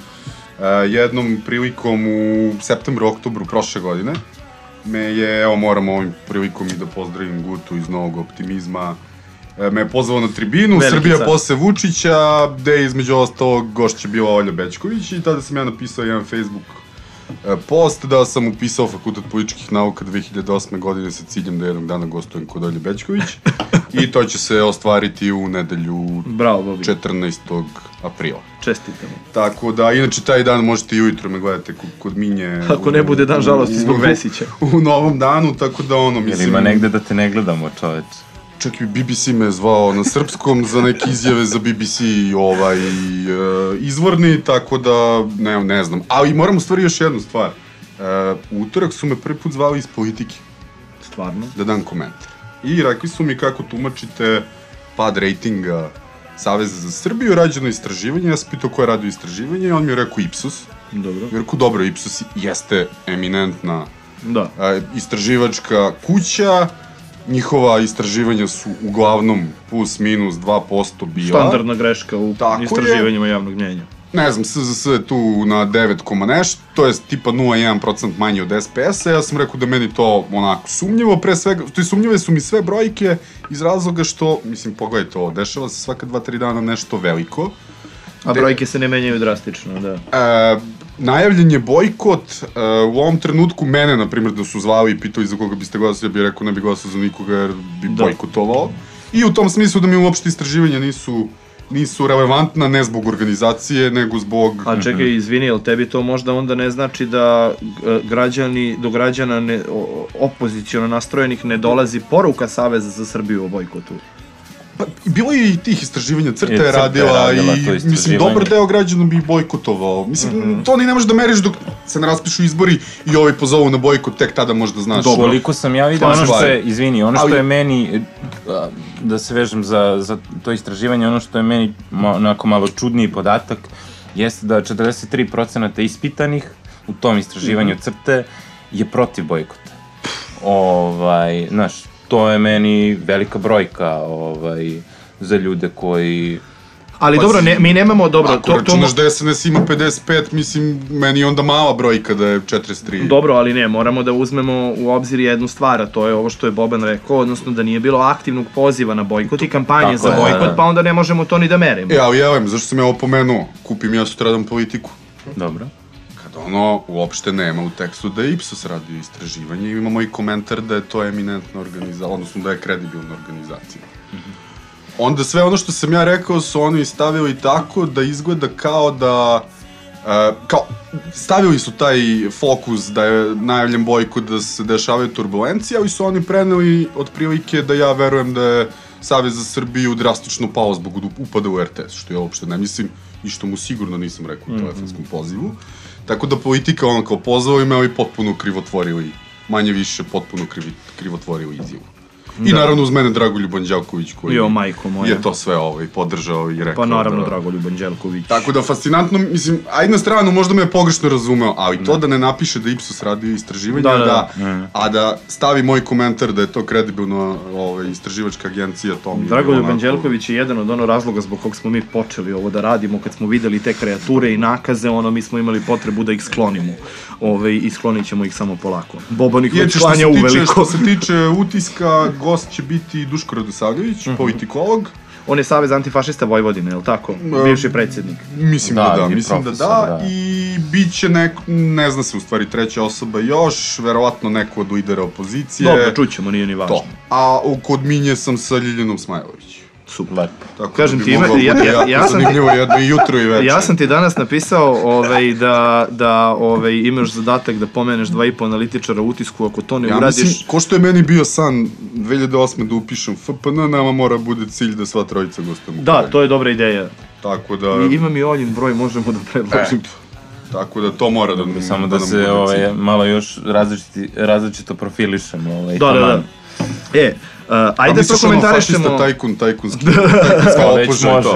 jednom prilikom u septembru, oktobru prošle godine, me je, evo moram ovim prilikom i da pozdravim Gutu iz Novog optimizma, e, me je pozvao na tribinu, Veliki Srbija car. posle Vučića, gde je između ostalog gošća bila Olja Bečković i tada sam ja napisao jedan Facebook post da sam upisao Fakultet političkih nauka 2008. godine sa ciljem da jednog dana gostujem kod Olje Bečković i to će se ostvariti u nedelju Bravo, Bobi. 14. aprila. Čestitamo. Tako da, inače taj dan možete i ujutro me gledate kod, kod Minje. Ako ne bude dan žalosti zbog Vesića. U, novom danu, tako da ono, Jel mislim... ima negde da te ne gledamo, čoveč? Čak i BBC me zvao na srpskom za neke izjave za BBC ovaj, e, izvorni, tako da ne, ne znam. Ali moram u stvari još jednu stvar. E, u utorak su me prvi put zvali iz politike Stvarno. da dam komentar. I rekli su mi kako tumačite pad rejtinga Saveza za Srbiju, rađeno istraživanje, ja sam pitao ko je radio istraživanje i on mi je rekao Ipsos. Dobro. I rekao, dobro, Ipsos jeste eminentna Da. a, istraživačka kuća, njihova istraživanja su uglavnom plus minus 2% bila. Standardna greška u Tako je. istraživanjima javnog mnjenja. Ne znam, SZS je tu na 9, koma nešto, to je tipa 0,1% manje od SPS-a, ja sam rekao da meni to onako sumnjivo, pre svega, to je sumnjive su mi sve brojke iz razloga što, mislim, pogledajte ovo, dešava se svaka 2-3 dana nešto veliko, A De- brojke se ne menjaju drastično, da. E, najavljen je bojkot, e, u ovom trenutku mene, na primjer, da su zvali i pitali za koga biste glasali, ja bih rekao ne bih glasao za nikoga jer bi Da. bojkotovao. I u tom smislu da mi uopšte istraživanja nisu nisu relevantna ne zbog organizacije, nego zbog... A čekaj, izvini, jel tebi to možda onda ne znači da g- građani, do građana ne, o- opozicijono nastrojenih ne dolazi poruka Saveza za Srbiju o bojkotu? Pa, bilo je i tih istraživanja, Crta je Crta je radila radila i mislim, dobar deo građana bi bojkotovao. Mislim, Mhm. to ni ne možeš da meriš dok se ne raspišu izbori i ovi pozovu na bojkot, tek tada možda znaš. Dobro. Koliko sam ja vidio, ono što je, izvini, ono što Ali- je meni, a, da se vežem za, za to istraživanje, ono što je meni onako malo čudniji podatak, jeste da 43% ispitanih u tom istraživanju Mhm. crte je protiv bojkota. Ovaj, znaš, to je meni velika brojka ovaj, za ljude koji... Ali Pa dobro, ne, mi nemamo, dobro, Ako to, to, računaš da SNS ima 55, mislim, meni je onda mala brojka da je 43. Dobro, ali ne, moramo da uzmemo u obzir jednu stvar, a to je ovo što je Boban rekao, odnosno da nije bilo aktivnog poziva na bojkot i kampanje Tako za je, bojkot, da. pa onda ne možemo to ni da merimo. E, ali ja vem, zašto sam ja ovo pomenuo? Kupim ja sutradan politiku. Dobro. Ono uopšte nema u tekstu da je Ipsos radio istraživanje i imamo i komentar da je to eminentna organizacija, odnosno da je kredibilna organizacija. Onda sve ono što sam ja rekao su oni stavili tako da izgleda kao da e, kao, stavili su taj fokus da je najavljen bojkot da se dešavaju turbulencije, ali su oni preneli otprilike da ja verujem da je Savez za Srbiju drastično pao zbog upada u RTS, što ja uopšte ne mislim i što mu sigurno nisam rekao u telefonskom pozivu. Tako da politika ono kao pozvao ime, ali potpuno krivotvorili, manje više potpuno krivi, krivotvorili izjavu. I naravno uz mene Dragoljub Anđelković koji Jo, majko moja. je to sve ovaj, podržao i rekao Pa naravno, da... Dragoljub Anđelković. Tako da, fascinantno, mislim, ajde na stranu, možda me je pogrešno razumeo, ali to da ne napiše da Ipsos radio istraživanje, Da, da, da, da, a da stavi moj komentar da je to kredibilno ovaj, istraživačka agencija, to mi Dragoljub onako- Anđelković je jedan od ono razloga zbog kog smo mi počeli ovo da radimo, kad smo videli te kreature i nakaze, ono, mi smo imali potrebu da ih sklonimo. Ove, I sklonit ćemo ih samo polako. Odsklanja se, tiče, uveliko. što se tiče utiska, gost će biti Duško Radosavljević, Mhm. politikolog. on je Savez antifašista Vojvodine, je li tako? Bivši predsjednik. Mislim da, Da, da, mislim da profesor, da, da. i bit će nek, ne zna se u stvari treća osoba još, verovatno neko od lidera opozicije. Dobro, čućemo, nije ni važno. To. A kod Minje sam sa Ljiljanom Smajlović. Super. Lepo. Tako Kažem da ti, ima- ja- ja- ja sam jedno i jutro i večer. Ja sam ti danas napisao ovaj, da, da ovaj, imaš zadatak da pomeneš dva i po analitičara u utisku, ako to ne Ja uradiš... mislim, ko što je meni bio san 2008. da upišem FPN, nama mora bude cilj da sva trojica gostujemo. u Da, to je dobra ideja. Tako da, I ima mi Oljin broj, možemo da predložim. tako da to mora da, Samo da nam se ovaj, malo još različiti, različito profilišemo. Ovaj, Da, da, da. E, ajde misliš ono fašista prokomentarišemo... tajkun, tajkunski.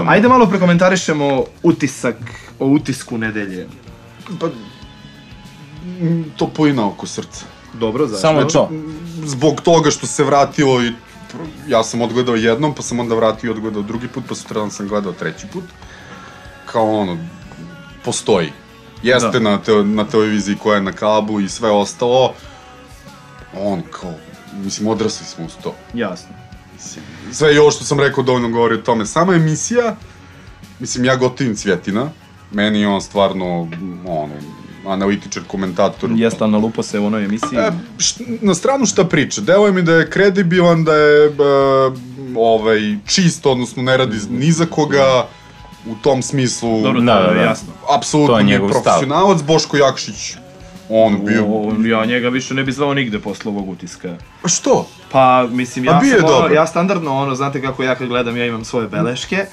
Ajde malo prokomentarišemo utisak o utisku nedelje. Pa, to pojina oko srca. Dobro, zašto? Samo to. Zbog toga što se vratilo i ja sam odgledao jednom, pa sam onda vratio i odgledao drugi put, pa sutradan sam gledao treći put. Kao ono, postoji. Jeste Da. na, te, na televiziji koja je na kabu i sve ostalo. On kao, mislim, odrasli smo uz to. Jasno. Sve i ovo što sam rekao dovoljno govori o tome. Sama emisija, mislim, ja gotivim Cvjetina. Meni je on stvarno, ono, analitičar, komentator. Jeste, ali nalupo se u onoj emisiji. E, št, na stranu šta priča, deluje mi da je kredibilan, da je e, ovaj, čist, odnosno ne radi ni za koga, u tom smislu, Dobro, Da, da, da. jasno. apsolutno je profesionalac, Boško Jakšić, on bio... O, ja njega više ne bi zvao nigde posle ovog utiska. A što? Pa, mislim, ja sam ono, ja standardno, ono, znate kako ja kad gledam, ja imam svoje beleške. E,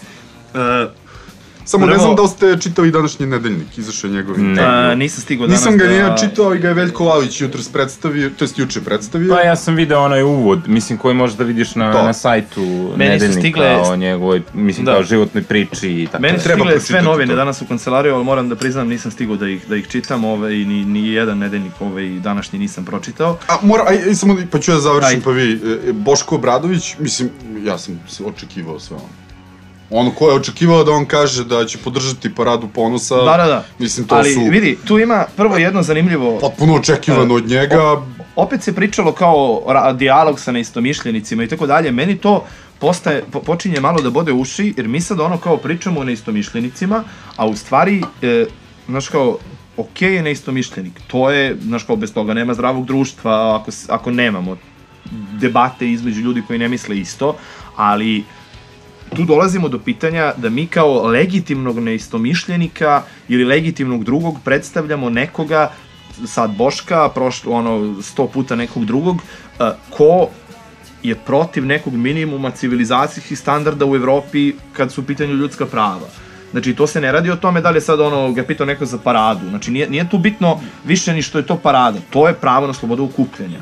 Samo ne Prvo- znam da li ste čitali današnji nedeljnik, izašao je njegov a, nisam stigao danas Nisam ga da... ja čitao, ali ga je Veljko Lavić jutros predstavio, to jest juče predstavio. Pa ja sam video onaj uvod, mislim koji možeš da vidiš na, To. na sajtu Meni nedeljnika stigle- o njegovoj, mislim Da. kao životnoj priči i tako. Meni su stigle sve novine to. danas u kancelariju, ali moram da priznam nisam stigao da ih, da ih čitam, ovaj, ni, ni jedan nedeljnik ovaj, današnji nisam pročitao. A mora, aj, aj, samo, pa ću ja završim, Ajde. pa vi, e, Boško Obradović, mislim, ja sam se očekivao sve ono. Ono ko je očekivao da on kaže da će podržati paradu ponosa, Da, da, da. mislim, to Ali su vidi, tu ima prvo jedno zanimljivo... potpuno očekivano od njega. opet se pričalo kao dijalog sa neistomišljenicima i tako dalje, meni to postaje, po, počinje malo da bode uši, jer mi sad ono kao pričamo o neistomišljenicima, a u stvari, e, znaš kao, ok je neistomišljenik, to je, znaš kao, bez toga nema zdravog društva ako, ako nemamo debate između ljudi koji ne misle isto, ali tu dolazimo do pitanja da mi kao legitimnog neistomišljenika ili legitimnog drugog predstavljamo nekoga sad Boška, prošlo ono sto puta nekog drugog, uh, ko je protiv nekog minimuma civilizacijskih standarda u Evropi kad su u pitanju ljudska prava. Znači, to se ne radi o tome da li je sad ono, ga pitao neko za paradu. Znači, nije, nije tu bitno više ni što je to parada. To je pravo na slobodu okupljanja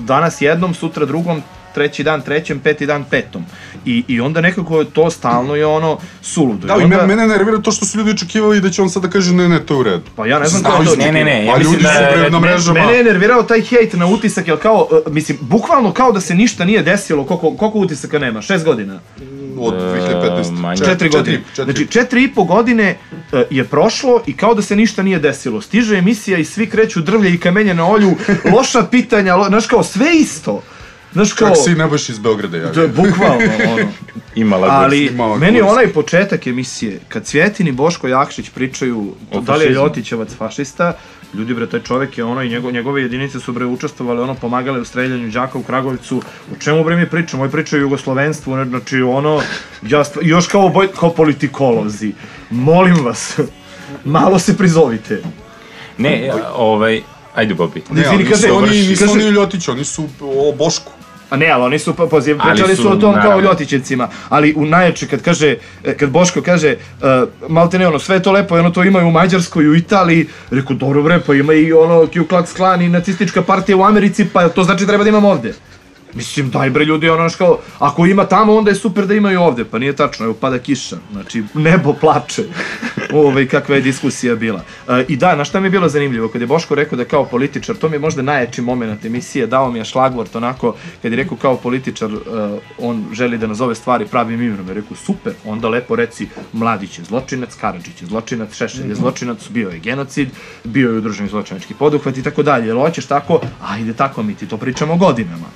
danas jednom, sutra drugom, treći dan trećem, peti dan petom. I, i onda nekako to stalno je ono suludo. Da, I i onda, mene, mene nervira to što su ljudi očekivali da će on sada kaže ne, ne, to je u redu. Pa ja ne znam Znao ko je to Ne, ne, ne, ja A mislim ljudi da su bre na mrežama. Mene je nervirao taj hejt na utisak, jer kao, uh, mislim, bukvalno kao da se ništa nije desilo, koliko, koliko utisaka nema, šest godina? Od 2015. manje. Čet- Četiri godine. četiri. Znači, četiri i po godine uh, je prošlo i kao da se ništa nije desilo. Stiže emisija i svi kreću drvlje i kamenje na olju, loša pitanja, lo, znaš kao, sve isto. Znaš kao, Čak se i Nebojša iz Beograda javio. da, bukvalno, ono. Imala Ali imao meni onaj početak emisije, kad Cvjetin i Boško Jakšić pričaju O da li je. Ljotićevac fašista, ljudi bre, taj čovek je ono i njego, njegove jedinice su bre učestvovale, ono pomagale u streljanju đaka u Kragovicu. O čemu bre mi pričamo? Ovaj priča o jugoslovenstvu, ne, znači ono, ja još kao, boj, kao politikolozi. Molim vas, malo se prizovite. Ne, ovaj, ajde Bobi. Ne, Izvini, kaže- nisu oni, nisu oni u Ljotiću, oni su o Bošku. A ne, ali oni su pa- poziv, Ali pričali su, su, o tom kao naravno. Ljotićevcima, ali u najjače kad kaže, e, kad Boško kaže, uh, malte ne ono, sve je to lepo, ono to ima i u Mađarskoj, i u Italiji, rekao, dobro bre, pa ima i ono Ku Klux Klan i nacistička partija u Americi, pa to znači treba da imam ovde. Mislim, daj bre ljudi, ono kao, ako ima tamo, onda je super da ima i ovde, pa nije tačno, evo pada kiša, znači nebo plače, Ove, kakva je diskusija bila. E, I da, na šta mi je bilo zanimljivo, kad je Boško rekao da kao političar, to mi je možda najjači moment emisije, dao mi je šlagvort onako, kad je rekao kao političar, e, on želi da nazove stvari pravim imenom, je rekao super, onda lepo reci, Mladić je zločinac, Karadžić je zločinac, Šešelj je zločinac, bio je genocid, bio je udruženi zločinački poduhvat i tako dalje, jel hoćeš tako, ajde tako mi ti to pričamo godinama.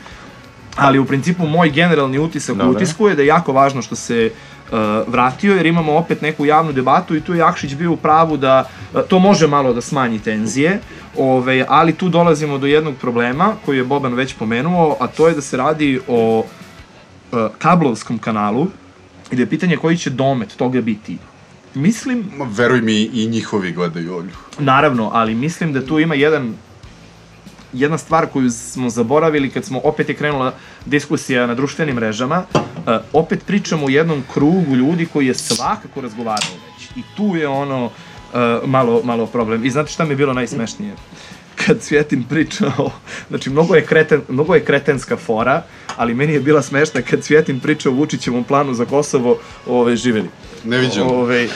Ali u principu moj generalni utisak Dobro. u utisku je da je jako važno što se uh, vratio, jer imamo opet neku javnu debatu i tu je Jakšić bio u pravu da uh, to može malo da smanji tenzije, ove, ali tu dolazimo do jednog problema koji je Boban već pomenuo, a to je da se radi o uh, kablovskom kanalu i da je pitanje koji će domet toga biti. Mislim, veruj mi, i njihovi gledaju Olju. Naravno, ali mislim da tu ima jedan jedna stvar koju smo zaboravili kad smo opet je krenula diskusija na društvenim mrežama, uh, opet pričamo o jednom krugu ljudi koji je svakako razgovarao već. I tu je ono uh, malo, malo problem. I znate šta mi je bilo najsmešnije? Kad Cvjetin pričao, znači mnogo je, kreten, mnogo je kretenska fora, ali meni je bila smešna kad Cvjetin pričao o Vučićevom planu za Kosovo, ove, živeli. Neviđeno. Ove,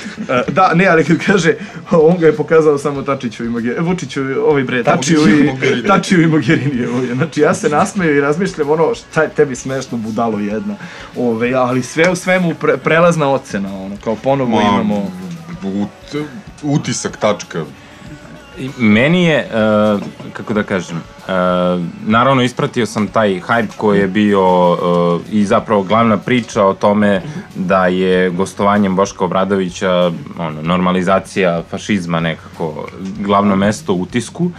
da, ne, ali kad kaže, on ga je pokazao samo Tačiću i Mogherini, Vučiću, ovaj bre, Tačiju i. Tačiju i Mogherini. Ovaj. Znači, ja se nasmeju i razmišljam ono, šta je tebi smešno, budalo jedna. Ove, ali sve u svemu pre, prelazna ocena, ono, kao ponovo imamo... ut, utisak, tačka. Meni je, uh, kako da kažem, uh, naravno ispratio sam taj hype koji je bio uh, i zapravo glavna priča o tome da je gostovanjem Boška Obradovića ono, normalizacija fašizma nekako glavno mesto u utisku.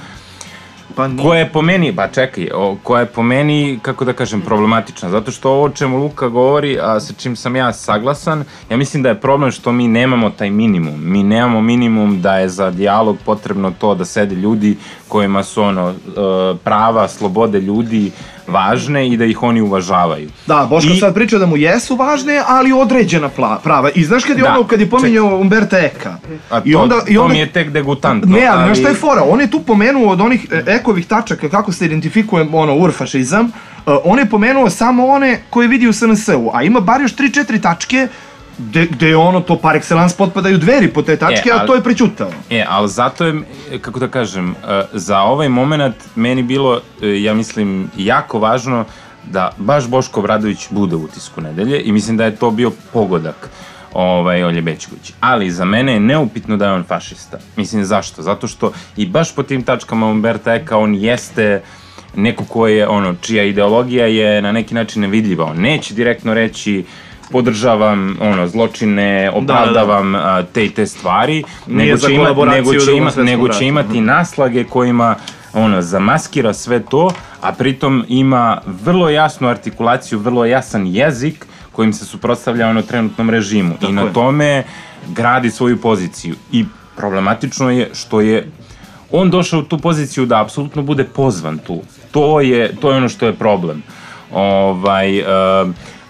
Pa nije. Koja je po meni, pa čekaj, o, koja je po meni, kako da kažem, problematična, zato što ovo čemu Luka govori, a sa čim sam ja saglasan, ja mislim da je problem što mi nemamo taj minimum. Mi nemamo minimum da je za dijalog potrebno to da sede ljudi kojima su ono, e, prava, slobode ljudi važne i da ih oni uvažavaju. Da, Boško I- sad priča da mu jesu važne, ali određena prava. I znaš kad je Da, ono, kad je pominjao Umberta Eka, A to, i onda, i to onda mi je tek degutantno. Ne, ali znaš šta je fora? On je tu pomenuo od onih e, ekovih tačaka kako se identifikuje ono urfašizam, uh, on je pomenuo samo one koje vidi u SNS-u, a ima bar još 3-4 tačke gde, gde je ono to par excellence potpadaju dveri po te tačke, E, a ali- to je prećutao. E, ali zato je, kako da kažem, e, za ovaj moment meni bilo, e, ja mislim, jako važno da baš Boško Obradović bude u utisku nedelje i mislim da je to bio pogodak ovaj, Olje Bećković. Ali za mene je neupitno da je on fašista. Mislim, zašto? Zato što i baš po tim tačkama Umberta Eka on jeste neko ko je, ono, čija ideologija je na neki način nevidljiva. On neće direktno reći podržavam ono zločine, opravdavam a, te i te stvari, Nije nego će, ima, kolaboraciju nego će, ima, nego će imati naslage kojima ono, zamaskira sve to, a pritom ima vrlo jasnu artikulaciju, vrlo jasan jezik kojim se suprotstavlja ono trenutnom režimu. I na tome gradi svoju poziciju. I problematično je što je on došao u tu poziciju da apsolutno bude pozvan tu. To je, to je ono što je problem. Ovaj, uh,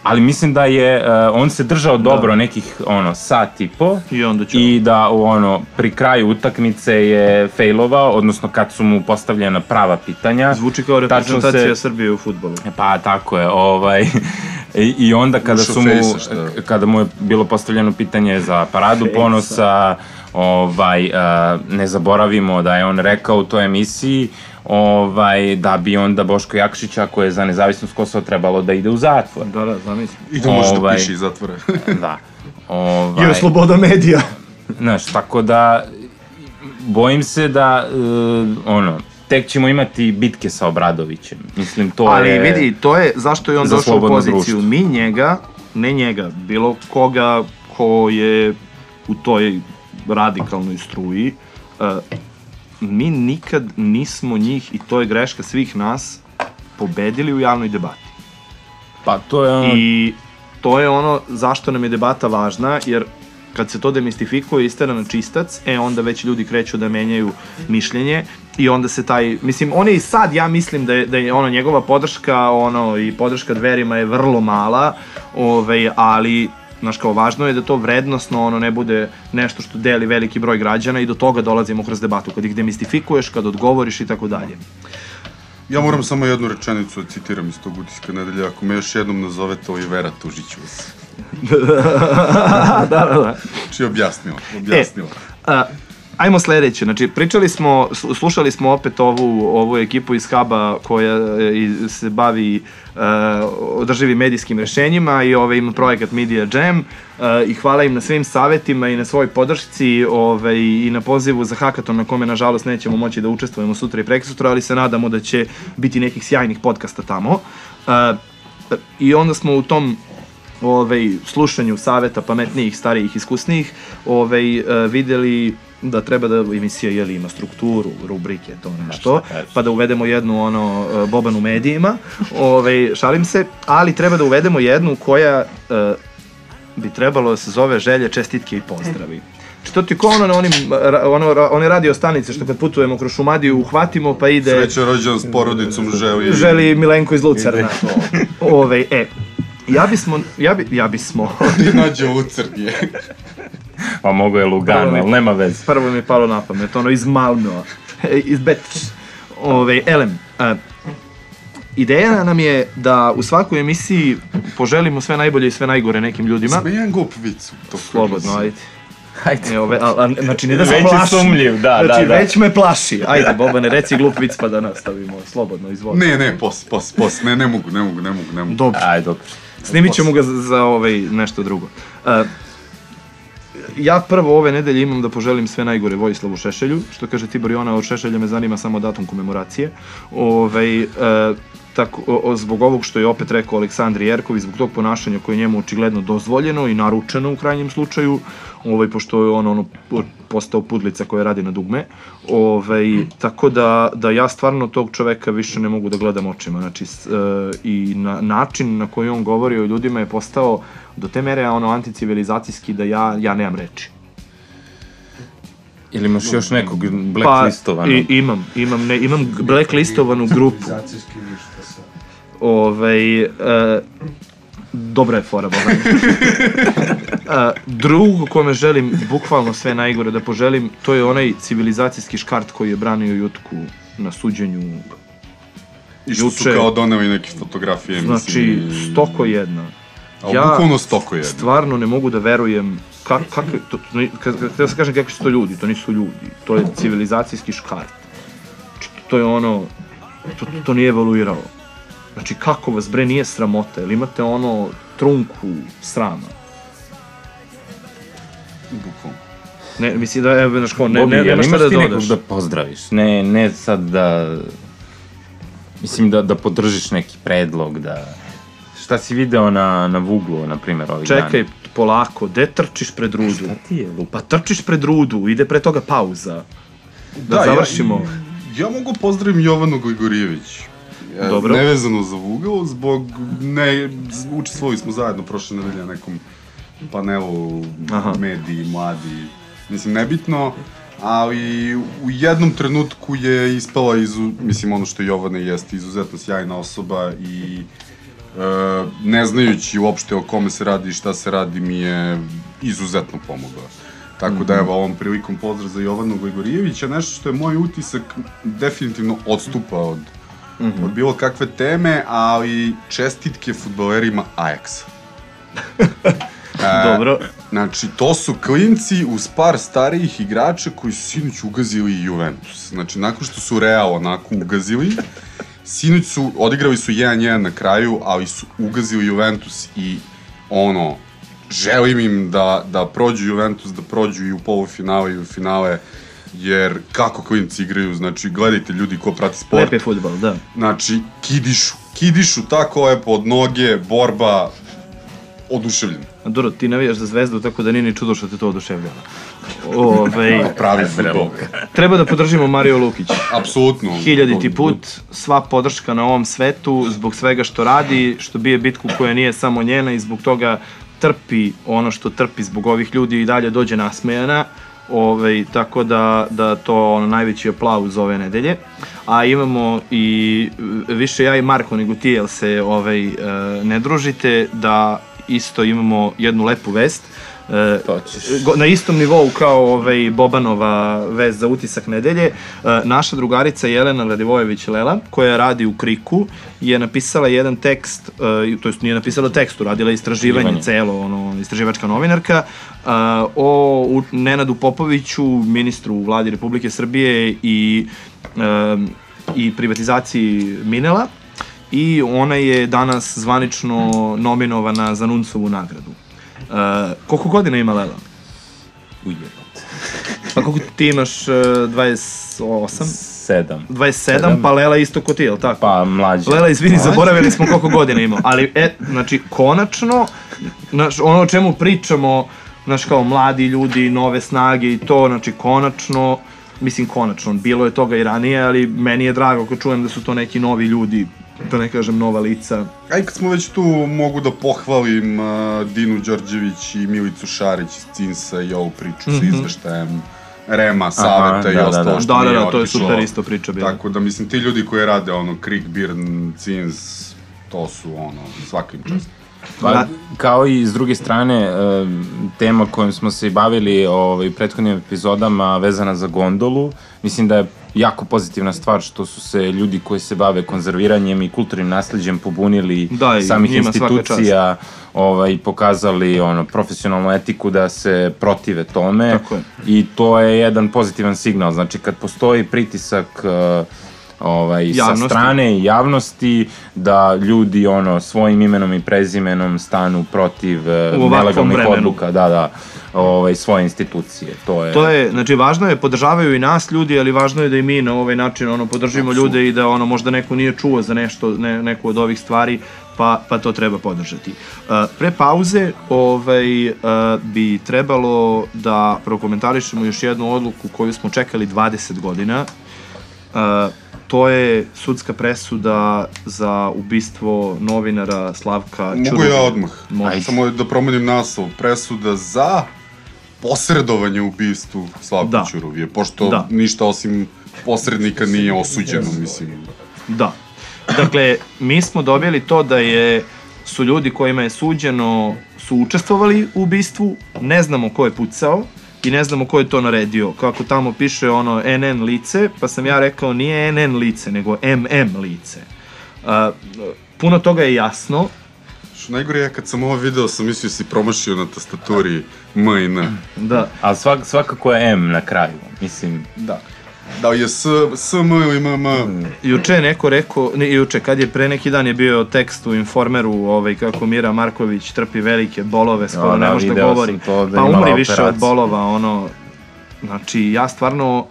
ali mislim da je, uh, on se držao dobro nekih, ono, sat i po. I onda će- I da, u, ono, pri kraju utakmice je failovao, odnosno kad su mu postavljena prava pitanja. Zvuči kao reprezentacija se- Srbije u futbolu. Pa tako je, ovaj i, i onda kada su mu šta? kada mu je bilo postavljeno pitanje za paradu ponosa, ovaj a, ne zaboravimo da je on rekao u toj emisiji ovaj da bi onda Boško Jakšić ako je za nezavisnost Kosova trebalo da ide u zatvor. Da, da, zamisli. I da može da Ovaj. piše iz zatvora. Da. Ovaj, Je sloboda medija. Znaš, tako da bojim se da e, ono tek ćemo imati bitke sa Obradovićem. Mislim to Ali je vidi, to je zašto je on za došao u poziciju. društvo. Mi njega, ne njega, bilo koga ko je u toj radikalnoj struji, uh, mi nikad nismo njih, i to je greška svih nas, pobedili u javnoj debati. pa to je ono I to je ono zašto nam je debata važna, jer kad se to demistifikuje, istera na čistac, e onda već ljudi kreću da menjaju mišljenje i onda se taj, mislim, on je i sad, ja mislim da je, da je ono, njegova podrška, ono, i podrška dverima je vrlo mala, ovaj, ali Znaš, kao važno je da to vrednostno ono ne bude nešto što deli veliki broj građana i do toga dolazimo kroz debatu, kad ih demistifikuješ, kad odgovoriš i tako dalje. Ja moram samo jednu rečenicu da citiram iz tog utiska nedelja. Ako me još jednom nazovete Olivera, tužit ću vas. da, da, da. Znači, objasnila, objasnila. A, ajmo sledeće, znači pričali smo, slu- slušali smo opet ovu, ovu ekipu iz Haba koja e, se bavi uh, održivim medijskim rešenjima i ovaj, ima projekat Media Jam uh, i hvala im na svim savetima i na svoj podršci ovaj, i na pozivu za hakaton na kome nažalost nećemo moći da učestvujemo sutra i prekosutra, ali se nadamo da će biti nekih sjajnih podcasta tamo. Uh, I onda smo u tom ovaj, slušanju saveta pametnijih, starijih, iskusnijih, ovaj, videli da treba da emisija jeli, ima strukturu, rubrike, to nešto, pa da uvedemo jednu ono e, Boban u medijima, ovaj, šalim se, ali treba da uvedemo jednu koja e, bi trebalo da se zove želje, čestitke i pozdravi. Znači, to ti ko ono na onim, ono, one radio stanice što kad putujemo kroz Šumadiju uhvatimo pa ide... Sreća rođen s porodicom želi... Želi Milenko iz Lucerna. Ove, e, ja bismo, ja bi, ja bismo, Ti nađe Lucerni. Pa mogo je Lugano, ali nema veze. prvo mi je palo na pamet, ono iz Malmöa, e, iz Beč. Ove, elem, a, ideja nam je da u svakoj emisiji poželimo sve najbolje i sve najgore nekim ljudima. Sme jedan glup vic. Slobodno, ajde. Hajde. E, ove, a, a, znači, ne da se Već je plaši. sumnjiv, da, znači, da, da. već me plaši. Ajde, Bobane, reci glup vic pa da nastavimo. Slobodno, izvoli. Ne, ne, pos, pos, pos, ne, ne mogu, ne mogu, ne mogu, ne mogu. Dobro. Ajde, dobro. Snimit ćemo ga za, za ovaj, nešto drugo. Uh, ja prvo ove nedelje imam da poželim sve najgore Vojislavu Šešelju, što kaže Tibor Jona, od Šešelja me zanima samo datum komemoracije. Ovaj, e, tako, o, o, zbog ovog što je opet rekao Aleksandri Jerkovi, zbog tog ponašanja koje je njemu očigledno dozvoljeno i naručeno u krajnjem slučaju, ovaj, pošto je on ono, postao pudlica koja radi na dugme. Ovaj, tako da, da ja stvarno tog čoveka više ne mogu da gledam očima. Znači, s, e, I na, način na koji on govori o ljudima je postao do te mere ono anticivilizacijski da ja, ja nemam reči. Ili imaš još nekog Pa, blacklistovanog? i, imam, imam, ne, imam blacklistovanu grupu. Civilizacijski ništa sa... Ovaj, e, dobra je fora, Boban. e, drugo kome želim, bukvalno sve najgore da poželim, to je onaj civilizacijski škart koji je branio Jutku na suđenju. I što su kao doneli neke fotografije, Znači, mislim. i- stoko jedna. A bukvalno stoko jedno. Stvarno ne mogu da verujem kak, kakve, to, to, ne- kad, kad, kad se kažem kakvi su to ljudi, to nisu ljudi, to je civilizacijski škart. Znači, to je ono, to, to nije evoluiralo. Znači, kako vas bre nije sramota, jel imate ono trunku srama? Bukvalno. Ne, mislim da, evo, znaš, kao, ne, ne, nema šta imaš da nekog dodaš. da pozdraviš? Ne, ne sad da... Mislim da, da podržiš neki predlog, da... Šta si video na, na Vuglu, na primjer, ovih Čekaj, dana? polako, de trčiš pred rudu? Šta ti je? Pa trčiš pred rudu, ide pre toga pauza. Da, završimo. Ja, ja mogu pozdravim Jovanu Gligorijević. E, Dobro. Nevezano za Vugao, zbog, ne, učestvovali smo zajedno prošle nedelje na nekom panelu Aha. mediji, mladi, mislim, nebitno, ali u jednom trenutku je ispala, izu, mislim, ono što Jovana jeste izuzetno sjajna osoba i ne znajući uopšte o kome se radi i šta se radi mi je izuzetno pomogla. Tako da evo ovom prilikom pozdrav za Jovanu Gligorijevića, nešto što je moj utisak definitivno odstupa od, od bilo kakve teme, ali čestitke futbolerima Ajaxa. E, Dobro. Znači, to su klinci uz par starijih igrača koji su sinoć ugazili Juventus. Znači, nakon što su Real onako ugazili, sinoć su, odigrali su 1-1 na kraju, ali su ugazili Juventus i ono, želim im da, da prođu Juventus, da prođu i u polufinale i u finale, jer kako klinci igraju, znači, gledajte ljudi ko prati sport, Lep je futbal, da. znači, kidišu, kidišu tako lepo od noge, borba, oduševljen. Dobro, ti navijaš za zvezdu, tako da nije ni čudo što te to oduševljava. Ove, Pravi futbol. treba da podržimo Mario Lukić. Apsolutno. Hiljaditi put, sva podrška na ovom svetu, zbog svega što radi, što bije bitku koja nije samo njena i zbog toga trpi ono što trpi zbog ovih ljudi i dalje dođe nasmejana. Ove, tako da, da to ono najveći aplauz ove nedelje. A imamo i e, više ja i Marko nego ti, jel se ovaj, e, ne družite, da isto imamo jednu lepu vest. E, go- na istom nivou kao ovaj Bobanova vez za utisak nedelje, e, naša drugarica Jelena Radivojević Lela, koja radi u Kriku, je napisala jedan tekst, e, to jest nije napisala tekst, radila je istraživanje Istraživanje. celo, ono, istraživačka novinarka, e, o u- Nenadu Popoviću, ministru u vladi Republike Srbije i, e, i privatizaciji Minela, i ona je danas zvanično nominovana za Nuncovu nagradu. Uh, koliko godina ima Lela? Ujebate. Pa koliko ti imaš uh, 28? 27. 27, Sedam. pa Lela isto ko ti, jel tako? Pa mlađe. Lela, izvini, zaboravili smo koliko godina imao. Ali, e, znači, konačno, znaš, ono o čemu pričamo, znaš, kao mladi ljudi, nove snage i to, znači, konačno, mislim, konačno, bilo je toga i ranije, ali meni je drago kad čujem da su to neki novi ljudi, da ne kažem nova lica. Aj, kad smo već tu, mogu da pohvalim uh, Dinu Đorđević i Milicu Šarić iz Cinsa i ovu priču sa izveštajem Rema, Saveta i da, da, ostalo da. što Da, da, da, to je otišlo. super isto priča bila. Tako da, mislim, ti ljudi koji rade, ono, Krik, Birn, Cins, to su, ono, svakim čast. Pa, Da. kao i s druge strane, e, tema kojom smo se i bavili ovaj, u prethodnim epizodama vezana za gondolu, mislim da je jako pozitivna stvar što su se ljudi koji se bave konzerviranjem i kulturnim nasleđem pobunili Da, samih institucija ovaj, pokazali ono, profesionalnu etiku da se protive tome Tako je. i to je jedan pozitivan signal. Znači kad postoji pritisak e, ovaj, sa Javnosti. strane i javnosti da ljudi ono svojim imenom i prezimenom stanu protiv e, ovakvom nelegalnih vremenu. odluka, da, da, ovaj, svoje institucije. To je, To je, znači važno je, podržavaju i nas ljudi, ali važno je da i mi na ovaj način ono podržimo ljude i da ono možda neko nije čuo za nešto, ne, neku od ovih stvari, pa, pa to treba podržati. Uh, pre pauze ovaj, uh, bi trebalo da prokomentarišemo još jednu odluku koju smo čekali 20 godina. Uh, to je sudska presuda za ubistvo novinara Slavka Mogu Ćuruvija. ja odmah. Samo da promenim naslov. Presuda za posredovanje u ubistvu Slavka Da. Ćuruvije, pošto Da. ništa osim posrednika nije osuđeno, mislim. Da. Dakle, mi smo dobili to da je su ljudi kojima je suđeno su učestvovali u ubistvu, ne znamo ko je pucao i ne znamo ko je to naredio. Kako tamo piše ono NN lice, pa sam ja rekao nije NN lice, nego MM lice. Uh, puno toga je jasno, Što najgore je kad sam ovo video, sam mislio si promašio na tastaturi M i N. da, Ali svak, svakako je M na kraju. Mislim, Da. Da je S, S, M ili M, M. Juče je neko rekao, ne, juče, kad je pre neki dan je bio tekst u Informeru, ovaj, kako Mira Marković trpi velike bolove, skoro Da, ne da, može da govori. to, da pa umri više od bolova, ono, znači, ja stvarno,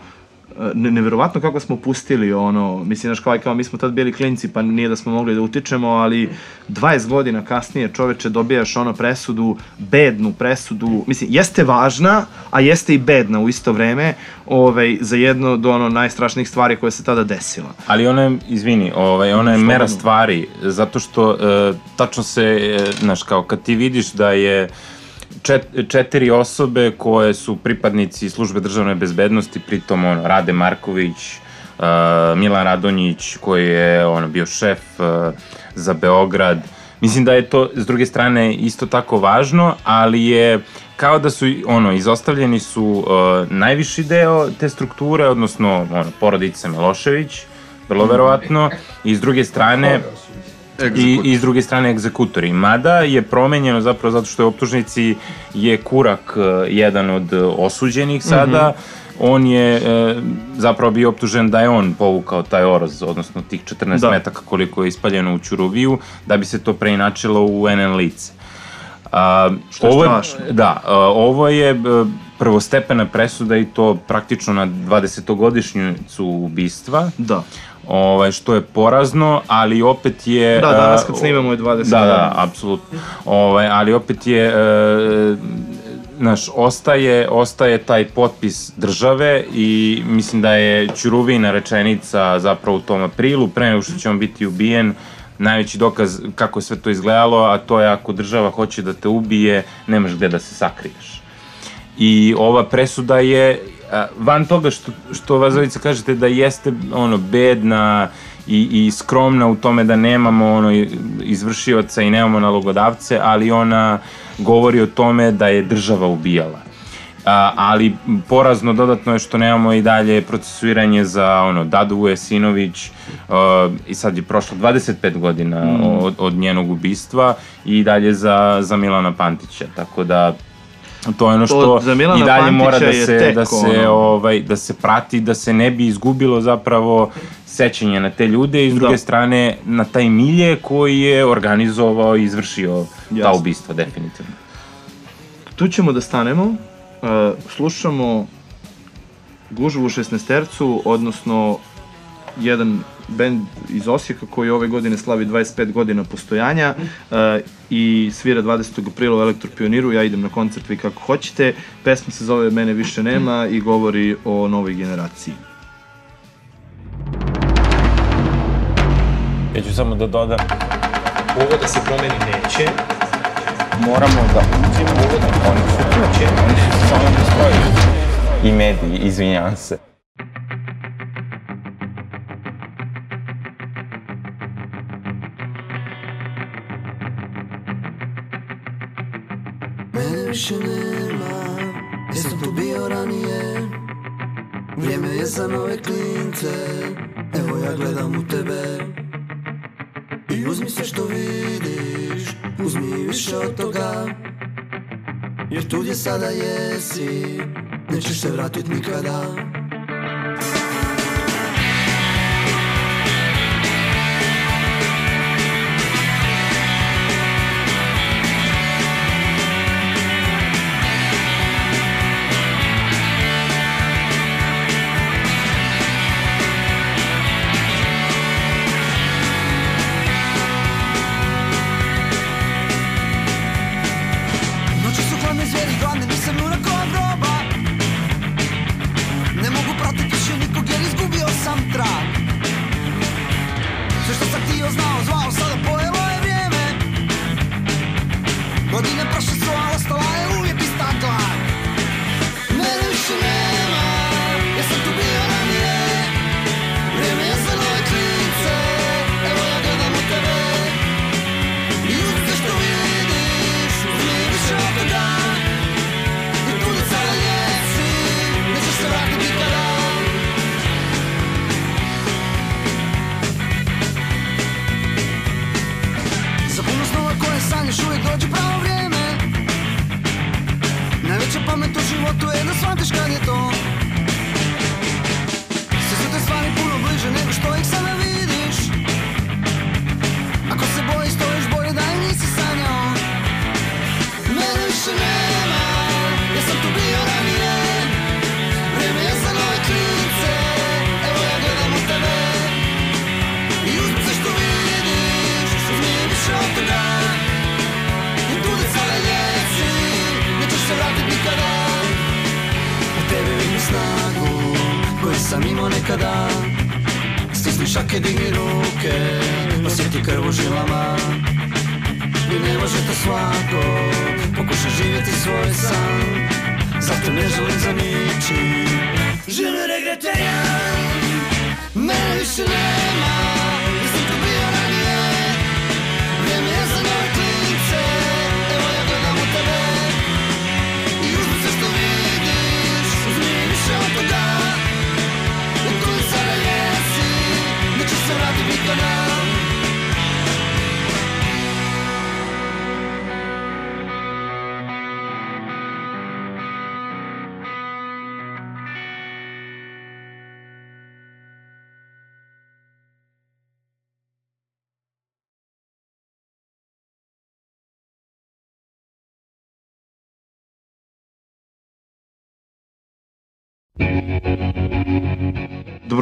ne, neverovatno kako smo pustili ono, mislim, znaš, kao, kao mi smo tad bili klinci, pa nije da smo mogli da utičemo, ali 20 godina kasnije čoveče dobijaš ono presudu, bednu presudu, mislim, jeste važna, a jeste i bedna u isto vreme, ovaj, za jedno od ono najstrašnijih stvari koje se tada desila. Ali ona je, izvini, ovaj, ona je mera stvari, zato što e, tačno se, e, znaš, kao kad ti vidiš da je čet, četiri osobe koje su pripadnici službe državne bezbednosti, pritom ono, Rade Marković, e, Milan Radonjić koji je ono, bio šef e, za Beograd, Mislim da je to s druge strane isto tako važno, ali je kao da su ono izostavljeni su uh, najviši deo te strukture, odnosno ono porodica Milošević, vrlo verovatno, i s druge strane i, i s druge strane egzekutori. Mada je promenjeno zapravo zato što je optužnici je Kurak uh, jedan od osuđenih sada, on je e, zapravo bio optužen da je on povukao taj oroz, odnosno tih 14 Da. metaka koliko je ispaljeno u Ćuruviju, da bi se to preinačilo u NN lice. A, Što je ovo strašno. Da, a, ovo je e, prvostepena presuda i to praktično na 20-godišnjicu ubistva, Da. Ovaj, što je porazno, ali opet je... Da, danas kad snimamo je 20 Da, da, apsolutno. Ovaj, ali opet je, e, znaš, ostaje, ostaje taj potpis države i mislim da je Ćuruvina rečenica zapravo u tom aprilu, pre nego što će on biti ubijen, najveći dokaz kako je sve to izgledalo, a to je ako država hoće da te ubije, nemaš gde da se sakriješ. I ova presuda je van toga što, što Vazovica kažete da jeste ono bedna i, i skromna u tome da nemamo ono izvršioca i nemamo nalogodavce, ali ona govori o tome da je država ubijala. A, ali porazno dodatno je što nemamo i dalje procesuiranje za ono Dadu Vujesinović uh, i sad je prošlo 25 godina Mm. od, od njenog ubistva i dalje za, za Milana Pantića, tako da to je ono što Milana i dalje Pantića mora da se tek da se ono. ovaj da se prati da se ne bi izgubilo zapravo sećanje na te ljude i s druge Da. strane na taj milje koji je organizovao i izvršio ta Jasno. ubistva definitivno. Tu ćemo da stanemo, uh, slušamo gužvu u 16 odnosno jedan bend iz Osijeka koji ove godine slavi 25 godina postojanja uh, i svira 20. aprila u Elektropioniru, ja idem na koncert vi kako hoćete. Pesma se zove Mene više nema i govori o novoj generaciji. Ja ću samo da dodam, Ovo da se promeni neće, moramo da uđemo, oni su tu, oni su samo postoji. I mediji, izvinjavam se. Više nema, jesam tu bio ranije? Vrijeme je za nove klince, evo ja gledam u tebe. I uzmi sve što vidiš, uzmi više od toga. Jer tu gdje sada jesi, nećeš se vratit nikada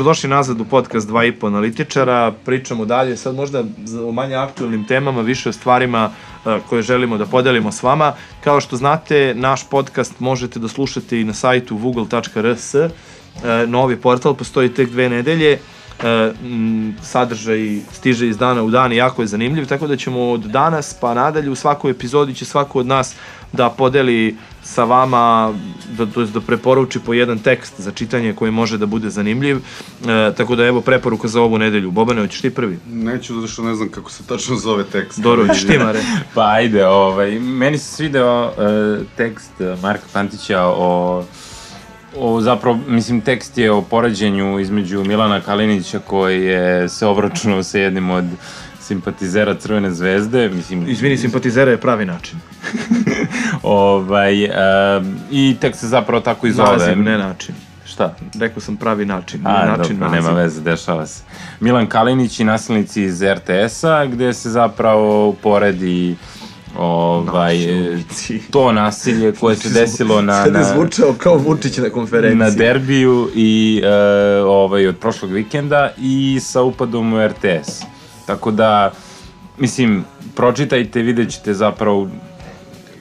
Dobrodošli nazad u podcast 2,5 analitičara. Pričamo dalje, sad možda o manje aktualnim temama, više o stvarima e, koje želimo da podelimo s vama. Kao što znate, naš podcast možete da slušate i na sajtu google.rs. E, Novi portal postoji tek dve nedelje. E, sadržaj stiže iz dana u dan i jako je zanimljiv, tako da ćemo od danas pa nadalje u svakoj epizodi će svako od nas da podeli sa vama, da, to jest da preporuči po jedan tekst za čitanje koji može da bude zanimljiv. E, tako da evo preporuka za ovu nedelju. Bobane, hoćeš ti prvi? Neću, zato što ne znam kako se tačno zove tekst. Doro, hoćeš ti, Mare? Pa ajde, ovaj, meni se svideo uh, tekst uh, Marka Pantića o O, zapravo, mislim, tekst je o poređenju između Milana Kalinića koji je se obračunao sa jednim od simpatizera Crvene zvezde, mislim... Izvini, simpatizera je pravi način. Ovaj, um, I tekst se zapravo tako i zove. Naziv, ne način. Šta? Rekao sam pravi način. A, način dobro, nema naziv. veze, dešava se. Milan Kalinić i nasilnici iz RTS-a, gde se zapravo poredi ovaj, Naši to nasilje koje se desilo na, Sad je zvučao kao Vučić na konferenciji. na derbiju i e, ovaj, od prošlog vikenda i sa upadom u RTS. Tako da, mislim, pročitajte, vidjet ćete zapravo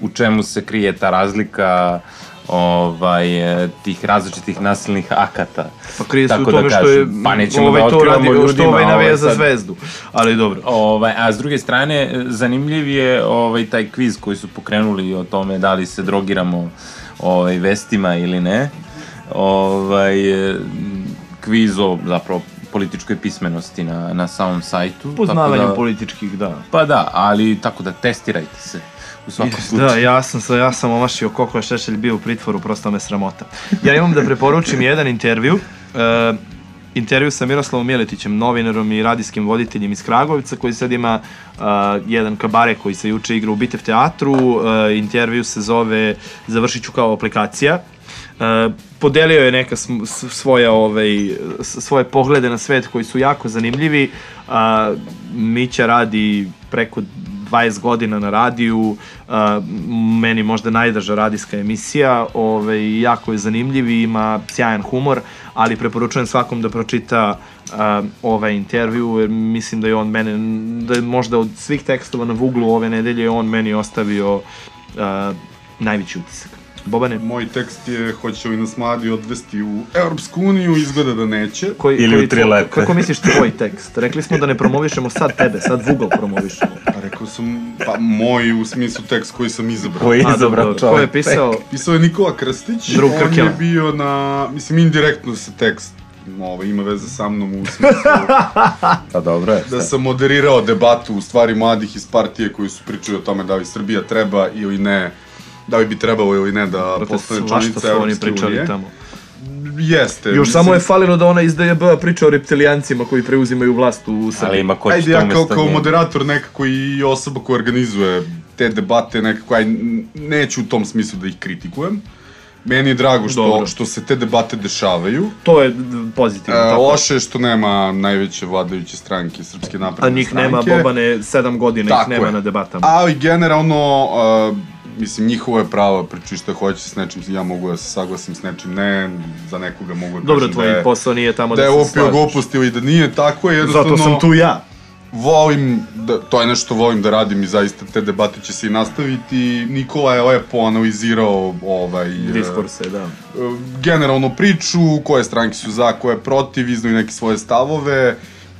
u čemu se krije ta razlika ovaj, e, tih različitih nasilnih akata. Pa krije se u da tome što je kažem, pa nećemo ovaj da to otkrivamo radi, što ljudima, ovaj navija ovaj za zvezdu. Ali dobro. Ovaj, a s druge strane, e, zanimljiv je ovaj, taj kviz koji su pokrenuli o tome da li se drogiramo ovaj, vestima ili ne. Ovaj, e, kviz o zapravo političkoj pismenosti na, na samom sajtu. Poznavanju tako da, političkih, da. Pa da, ali tako da testirajte se u svakom slučaju. Da, ja sam, sa, ja sam omašio koliko je Šešelj bio u pritvoru, prosto me sramota. Ja imam da preporučim jedan intervju, e, intervju sa Miroslavom Miletićem, novinarom i radijskim voditeljem iz Kragovica, koji sad ima e, jedan kabare koji se juče igra u Bitev teatru, e, intervju se zove Završit ću kao aplikacija. E, podelio je neka svoja, ovaj, svoje poglede na svet koji su jako zanimljivi. A, Mića radi preko 20 godina na radiju, a, meni možda najdrža radijska emisija, ovaj, jako je zanimljiv i ima sjajan humor, ali preporučujem svakom da pročita a, ovaj intervju, jer mislim da je on mene, da je možda od svih tekstova na Vuglu ove nedelje on meni ostavio a, najveći utisak. Bobane, Moj tekst je hoće li nas mladi odvesti u Europsku uniju, izgleda da neće. koji, Ili koji u tri lete. Kako misliš tvoj tekst? Rekli smo da ne promovišemo sad tebe, sad Vugl promovišemo. Pa rekao sam, pa moj u smislu tekst koji sam izabrao. Koji je izabrao dobro. Ko je čovjek? pisao? Pisao je Nikola Krstić, Drug on je bio na, mislim indirektno se tekst ovo, ima veze sa mnom u smislu Pa dobro je. da sam moderirao debatu u stvari mladih iz partije koji su pričali o tome da li Srbija treba ili ne, da li bi trebalo ili ne da postane svašta članica su oni Evropske pričali unije. tamo. Jeste. Još mislim, samo je falilo da ona iz DJB priča o reptilijancima koji preuzimaju vlast u Srbiji. Ali ima ko će Ajde, ja kao, kao moderator nekako i osoba koja organizuje te debate, nekako, aj, neću u tom smislu da ih kritikujem. Meni je drago što, Dobro. što se te debate dešavaju. To je pozitivno. E, tako. loše je što nema najveće vladajuće stranke, Srpske A napredne njih stranke. nema Bobane sedam godina, ih Tako nema je. na debatama. Ali generalno, uh, mislim, njihovo je pravo, pričaju što hoće s nečim, ja mogu da se saglasim s nečim, ne, za nekoga mogu da Dobro, tvoj da je, posao nije tamo da da, je se opio slažeš. glupost ili da nije tako, je jednostavno... Zato sam tu ja. volim, da, to je nešto volim da radim i zaista te debate će se i nastaviti. Nikola je lepo analizirao ovaj, e, Diskurse, da. e, generalno priču, koje stranke su za, koje protiv, iznaju neke svoje stavove.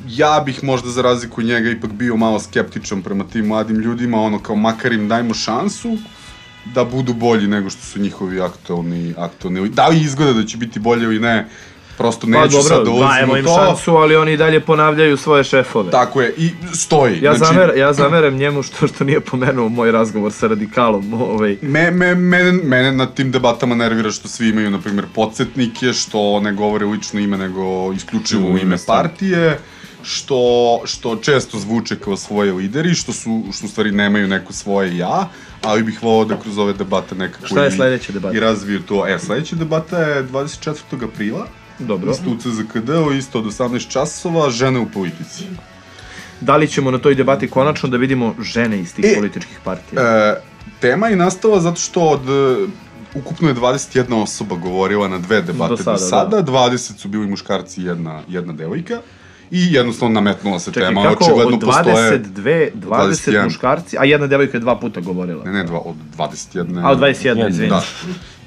Ja bih možda za razliku njega ipak bio malo skeptičan prema tim mladim ljudima, ono kao makar im dajmo šansu da budu bolji nego što su njihovi aktualni, aktualni. Da li izgleda da će biti bolje ili ne, prosto Pa neću sad da dobro, ulazim u im to. šansu, ali oni dalje ponavljaju svoje šefove. Tako je, i stoji. Ja, Znači, zamer, ja zamerem njemu što, što nije pomenuo moj razgovor sa radikalom. Ovaj. Me, me, mene, mene na tim debatama nervira što svi imaju, na primjer, podsjetnike, što ne govore lično ime, nego isključivo u ime partije, što, što često zvuče kao svoje lideri, što su, što u stvari nemaju neko svoje ja, ali bih volao da kroz ove debate nekako Šta je sledeća debata? I razviju to. E, sledeća debata je 24. aprila, Dobro. isto u CZKD, isto od 18 časova, žene u politici. Da li ćemo na toj debati konačno da vidimo žene iz tih E, političkih partija? E, tema je nastala zato što od e, ukupno je 21 osoba govorila na dve debate Do do sada, sada, 20 su bili muškarci i jedna, jedna devojka i jednostavno nametnula se Čekaj, tema, kako očigledno od postoje... 22, 20 21. muškarci, a jedna devojka je dva puta govorila. Ne, ne, dva, od 21. A od 21, izvini. Da.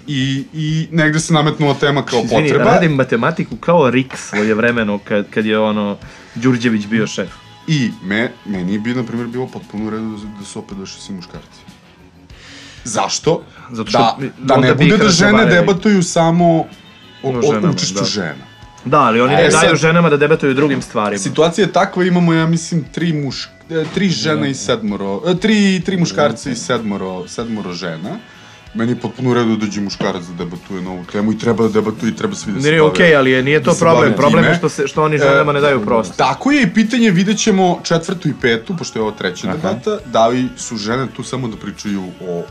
I, I negde se nametnula tema kao Izvini, potreba. radim matematiku kao Rik svoje vremeno kad, kad je ono Đurđević bio šef. I me, meni bi, na primjer, bilo potpuno u redu da, da su opet došli svi muškarci. Zašto? Zato što da, da ne bude da žene debatuju samo o, O o, učešću da. žena. Da, ali oni E, ne daju ženama da debatuju drugim stvarima. Situacija je takva, imamo, ja mislim, tri muš... e, tri žene i sedmoro... e, Tri, tri muškarca i sedmoro, sedmoro žena. Meni je potpuno u redu da dođe muškarac da debatuje na ovu temu i treba da debatuje i treba svi da se Nije bave. okej, ali je, nije to da problem. Problem je što, se, što oni ženama ne daju prostor. Tako je i pitanje, vidjet ćemo četvrtu i petu, pošto je ovo treća debata, da li su žene tu samo da pričaju o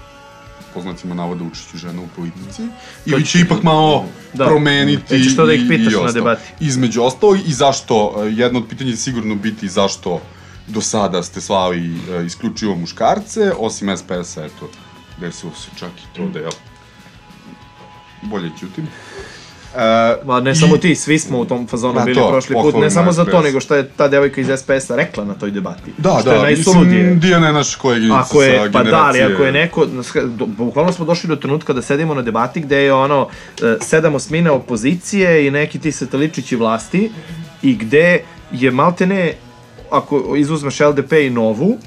po znacima navoda učešću žena u politici ili će ipak malo Da. promeniti Nećeš to da ih i- pitaš i na ostalo. debati. Između ostalog i zašto, e, jedno od pitanja će sigurno biti zašto do sada ste slali e, isključivo muškarce, osim SPS-a, eto, desilo se čak i to da je bolje ćutim. E, Ma ne samo ti, svi smo u tom fazonu Ma bili to, prošli put, ne samo za to, nego što je ta devojka iz SPS-a rekla na toj debati. da, što je da, najsuludije. mislim, Dijana je naša koleginica Ako je, sa pa da, ali generacije. ako je neko, do- bukvalno smo došli do trenutka da sedimo na debati gde je ono e, sedam osmina opozicije i neki ti sateličići vlasti i gde je maltene, ako izuzmeš LDP i Novu,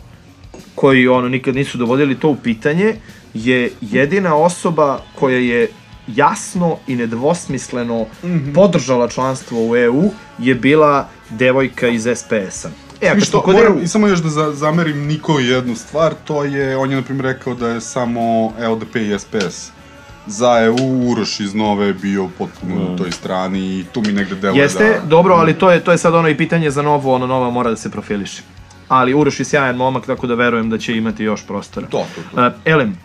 koji ono nikad nisu dovodili to u pitanje, je jedina osoba koja je jasno i nedvosmisleno podržala članstvo u EU je bila devojka iz SPS-a. E, I što, moram, EU, I samo još da za, zamerim Niko jednu stvar, to je, on je na primjer rekao da je samo LDP i SPS za EU, Uroš iz Nove bio potpuno na toj strani i tu mi negde deluje Jeste, da... dobro, ali to je, to je sad ono i pitanje za novo, ono nova mora da se profiliše. Ali Uroš je sjajan momak, tako da verujem da će imati još prostora. To, to, to. Uh, Elem,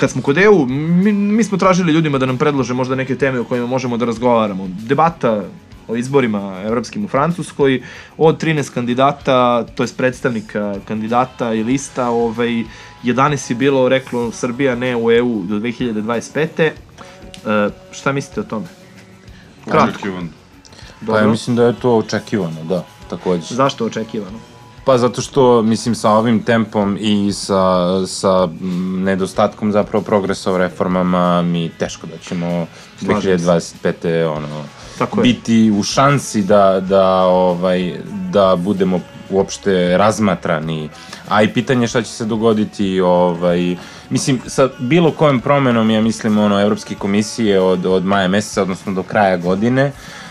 kad smo kod EU, mi, mi smo tražili ljudima da nam predlože možda neke teme o kojima možemo da razgovaramo. Debata o izborima evropskim u Francuskoj, od 13 kandidata, to je predstavnika kandidata i lista, ovaj, 11 je bilo reklo Srbija ne u EU do 2025. Uh, šta mislite o tome? Kratko. Očekivan. Pa ja mislim da je to očekivano, da, takođe. Zašto očekivano? Pa zato što, mislim, sa ovim tempom i sa, sa nedostatkom zapravo progresa u reformama mi teško da ćemo Slažem se. 2025. ono, Tako je. biti u šansi da, da, ovaj, da budemo uopšte razmatrani. A i pitanje šta će se dogoditi, ovaj, mislim, sa bilo kojom promenom, ja mislim, ono, Evropske komisije od, od maja meseca, odnosno do kraja godine, Uh,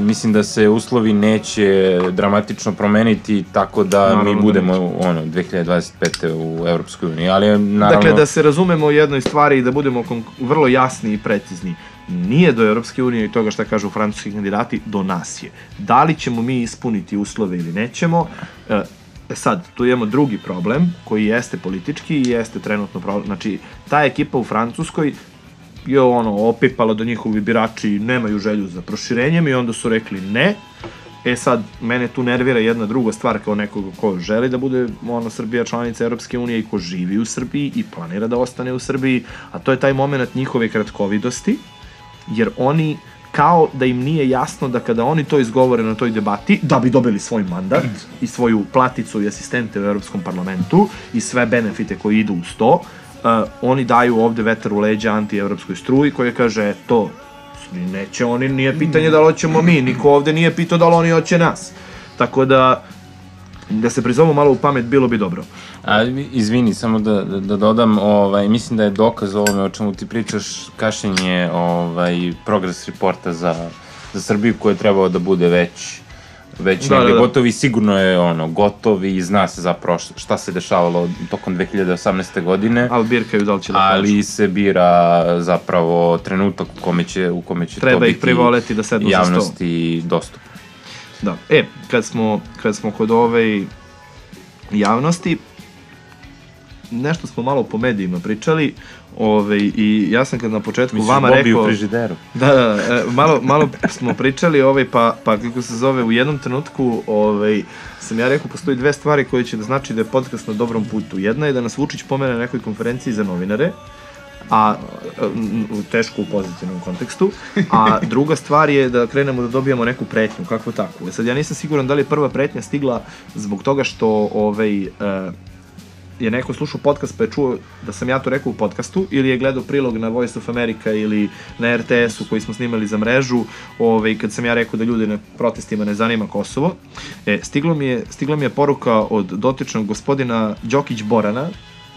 mislim da se uslovi neće dramatično promeniti tako da Naravno mi da budemo ono 2025. u Evropskoj uniji, ali naravno Dakle, da se razumemo jednoj stvari i da budemo vrlo jasni i precizni. Nije do Europske unije i toga šta kažu francuski kandidati, do nas je. Da li ćemo mi ispuniti uslove ili nećemo, e, E sad, tu imamo drugi problem, koji jeste politički i jeste trenutno problem. Znači, ta ekipa u Francuskoj je ono, opipala da njihovi birači nemaju želju za proširenjem i onda su rekli ne. E sad, mene tu nervira jedna druga stvar kao nekoga ko želi da bude ono, Srbija članica Europske unije i ko živi u Srbiji i planira da ostane u Srbiji, a to je taj moment njihove kratkovidosti, jer oni kao da im nije jasno da kada oni to izgovore na toj debati, da bi dobili svoj mandat i svoju platicu i asistente u Europskom parlamentu i sve benefite koji idu uz to, uh, oni daju ovde vetar u leđa anti-evropskoj struji koja kaže to neće oni, nije pitanje da li hoćemo mi, niko ovde nije pitao da li oni hoće nas. Tako da, da se prizovu malo u pamet, bilo bi dobro. A, izvini, samo da, da, da dodam, ovaj, mislim da je dokaz ovome o čemu ti pričaš kašenje ovaj, progress reporta za, za Srbiju koji je trebao da bude već već Da, negde da, da. gotovi, sigurno je ono, gotovi i zna se zapravo šta- se dešavalo tokom 2018. godine, Ali birkaju da li će da ali kažu. se bira zapravo trenutak u kome će, u kome će Treba to ih biti privoleti da sednu za sto. javnosti dostupno. Da. E, kad smo, kad smo kod ove javnosti, nešto smo malo po medijima pričali, ove, i ja sam kad na početku Misliš vama rekao... u frižideru? Da, da, da, e, malo, malo smo pričali, ovaj, pa, pa kako se zove, u jednom trenutku ovaj, sam ja rekao, postoji dve stvari koje će da znači da je podcast na dobrom putu. Jedna je da nas Vučić pomene na nekoj konferenciji za novinare, a u teško u pozitivnom kontekstu, a druga stvar je da krenemo da dobijamo neku pretnju, kako tako. E sad ja nisam siguran da li je prva pretnja stigla zbog toga što ovaj, e, je neko slušao podcast pa je čuo da sam ja to rekao u podcastu ili je gledao prilog na Voice of America ili na RTS-u koji smo snimali za mrežu ovaj, kad sam ja rekao da ljude na protestima ne zanima Kosovo. E, stiglo mi je, stigla mi je poruka od dotičnog gospodina Đokić Borana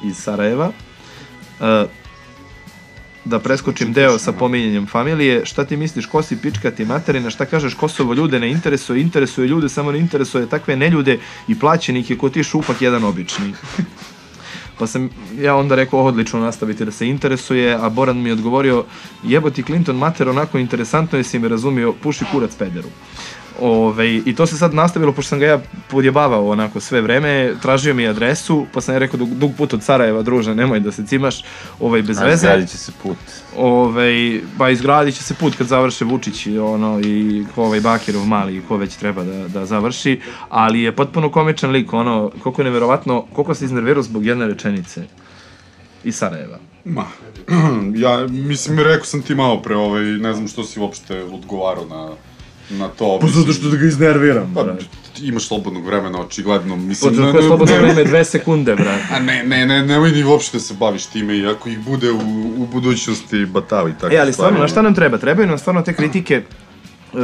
iz Sarajeva e, da preskočim deo sa pominjanjem familije, šta ti misliš, ko si pička ti materina, šta kažeš, Kosovo ljude ne interesuje, interesuje ljude, samo ne interesuje takve neljude i plaćenik je ko ti šupak jedan obični. Pa sam ja onda rekao odlično nastaviti da se interesuje, a Boran mi je odgovorio jeboti Clinton mater onako interesantno jesi me razumio, puši kurac pederu. Ove, I to se sad nastavilo, pošto sam ga ja podjebavao onako sve vreme, tražio mi je adresu, pa sam ja rekao dug, dug put od Sarajeva, druže, nemoj da se cimaš ovaj, bez A veze. zgradit će se put. Ovaj, ba izgradit će se put kad završe Vučić i ono i ovaj Bakirov mali i ko već treba da, da završi, ali je potpuno komičan lik, ono, koliko je neverovatno, koliko se iznervirao zbog jedne rečenice iz Sarajeva. Ma, ja, mislim, rekao sam ti malo pre, ovaj, ne znam što si uopšte odgovarao na, na to. Pa mislim, da ga iznerviram, Pa, imaš slobodnog vremena, očigledno. Mislim, Od ne- ne- slobodno ne- vreme dve sekunde, brate. A ne, ne, ne, nemoj ni uopšte da se baviš time i ako ih bude u, u budućnosti batavi tako E, ali stvarno, na šta nam treba? Trebaju nam stvarno te kritike.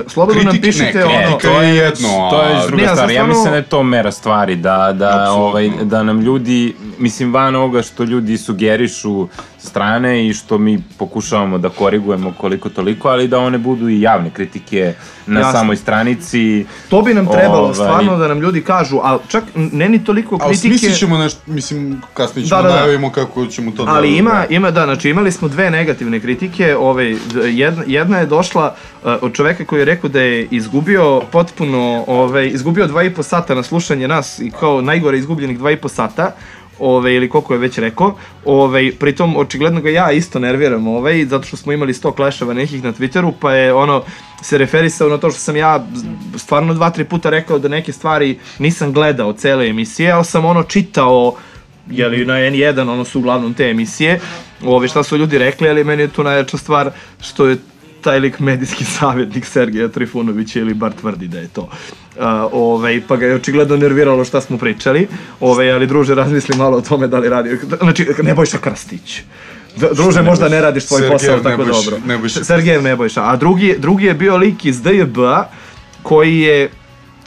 Slobodno nam Kritik- ne, ono... To je jedno, To je a- druga Ne, stvar. Ja mislim da je to mera stvari, da, da, ovaj, da nam ljudi, mislim van ovoga što ljudi sugerišu strane i što mi pokušavamo da korigujemo koliko toliko, ali da one budu i javne kritike na Jasno. samoj stranici. To bi nam trebalo Ovaj. stvarno da nam ljudi kažu, ali čak ne ni toliko kritike... osmislit ćemo nešto, mislim, kasnije ćemo Da, da, da, da. najavimo kako ćemo to da... Ali ima, ima da, znači imali smo dve negativne kritike, ovaj, jedna, jedna je došla uh, od čoveka koji je rekao da je izgubio potpuno, ovaj, izgubio dva i po sata na slušanje nas i kao najgore izgubljenih dva i po sata, ove, ili koliko je već rekao, ove, pritom očigledno ga ja isto nerviram, ovaj, zato što smo imali 100 kleševa nekih na Twitteru, pa je ono, se referisao na to što sam ja stvarno dva, tri puta rekao da neke stvari nisam gledao cele emisije, ali sam ono čitao jeli na N1, ono su uglavnom te emisije, ove, šta su ljudi rekli, ali meni je tu najjača stvar što je taj lik medijski savjetnik Sergeja Trifunovića ili bar tvrdi da je to. Uh, ovaj, pa ga je očigledno nerviralo šta smo pričali, ovaj, ali druže razmisli malo o tome da li radi, znači Nebojša Krstić. Druže, možda ne radiš svoj Sergejev posao tako Nebojša- dobro. Nebojša Sergejev Nebojša. A drugi, drugi je bio lik iz DJB koji je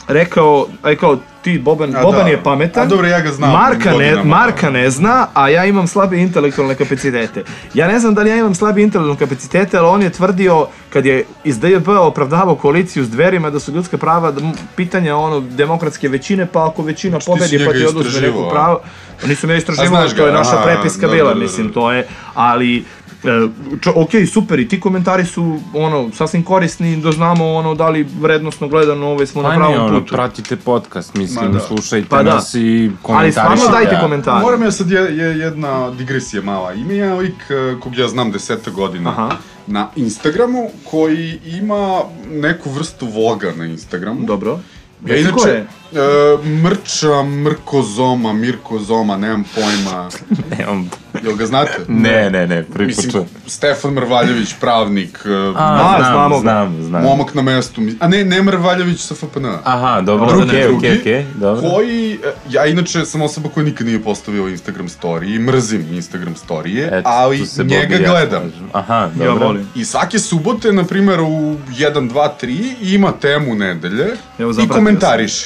rekao, aj kao ti Boban, A Boban da. je pametan. A dobro, ja ga znam Marka ne, Marka ne zna, a ja imam slabe intelektualne kapacitete. Ja ne znam da li ja imam slabe intelektualne kapacitete, ali on je tvrdio, kad je iz DJB opravdavao koaliciju s dverima, da su ljudska prava da, pitanja ono, demokratske većine, pa ako većina Znači, pobedi, pa ti oduzme neko pravo. Pa Nisam ja istraživao, znaš to je naša prepiska bila, mislim, to je, ali čo, ok, super, i ti komentari su ono, sasvim korisni da znamo ono, da li vrednostno gledano ovaj, smo na Pa nije pravom ono, putu. pratite podcast, mislim, Ma da. slušajte Pa da. nas i Ali komentarišite. stvarno dajte komentare. Moram ja sad je, je jedna digresija mala. Ima jedan lik eh, kog ja znam deseta godina Aha. na Instagramu koji ima neku vrstu vloga na Instagramu. Dobro. Ja inače, je? e, Mrča, Mrko Zoma, Mirko Zoma, nemam pojma. Jel ga znate? Ne, ne, ne, prvi put Mislim. Stefan Mrvaljević, pravnik, e, A, A, znam, znamo ga. znam, znam. momak na mestu. A ne, ne Mrvaljević sa FPN. Aha, dobro, Drugi, okej, drugi, okej, okej, dobro. Koji, e, ja inače sam osoba koja nikad nije postavio Instagram story i mrzim Instagram storije, Eto, ali njega Bobi ja gledam. slažemo. Aha, Ja dobro. volim. I svake subote, na primjer, u 1, 2, 3 ima temu nedelje Evo, i zapratio komentariše.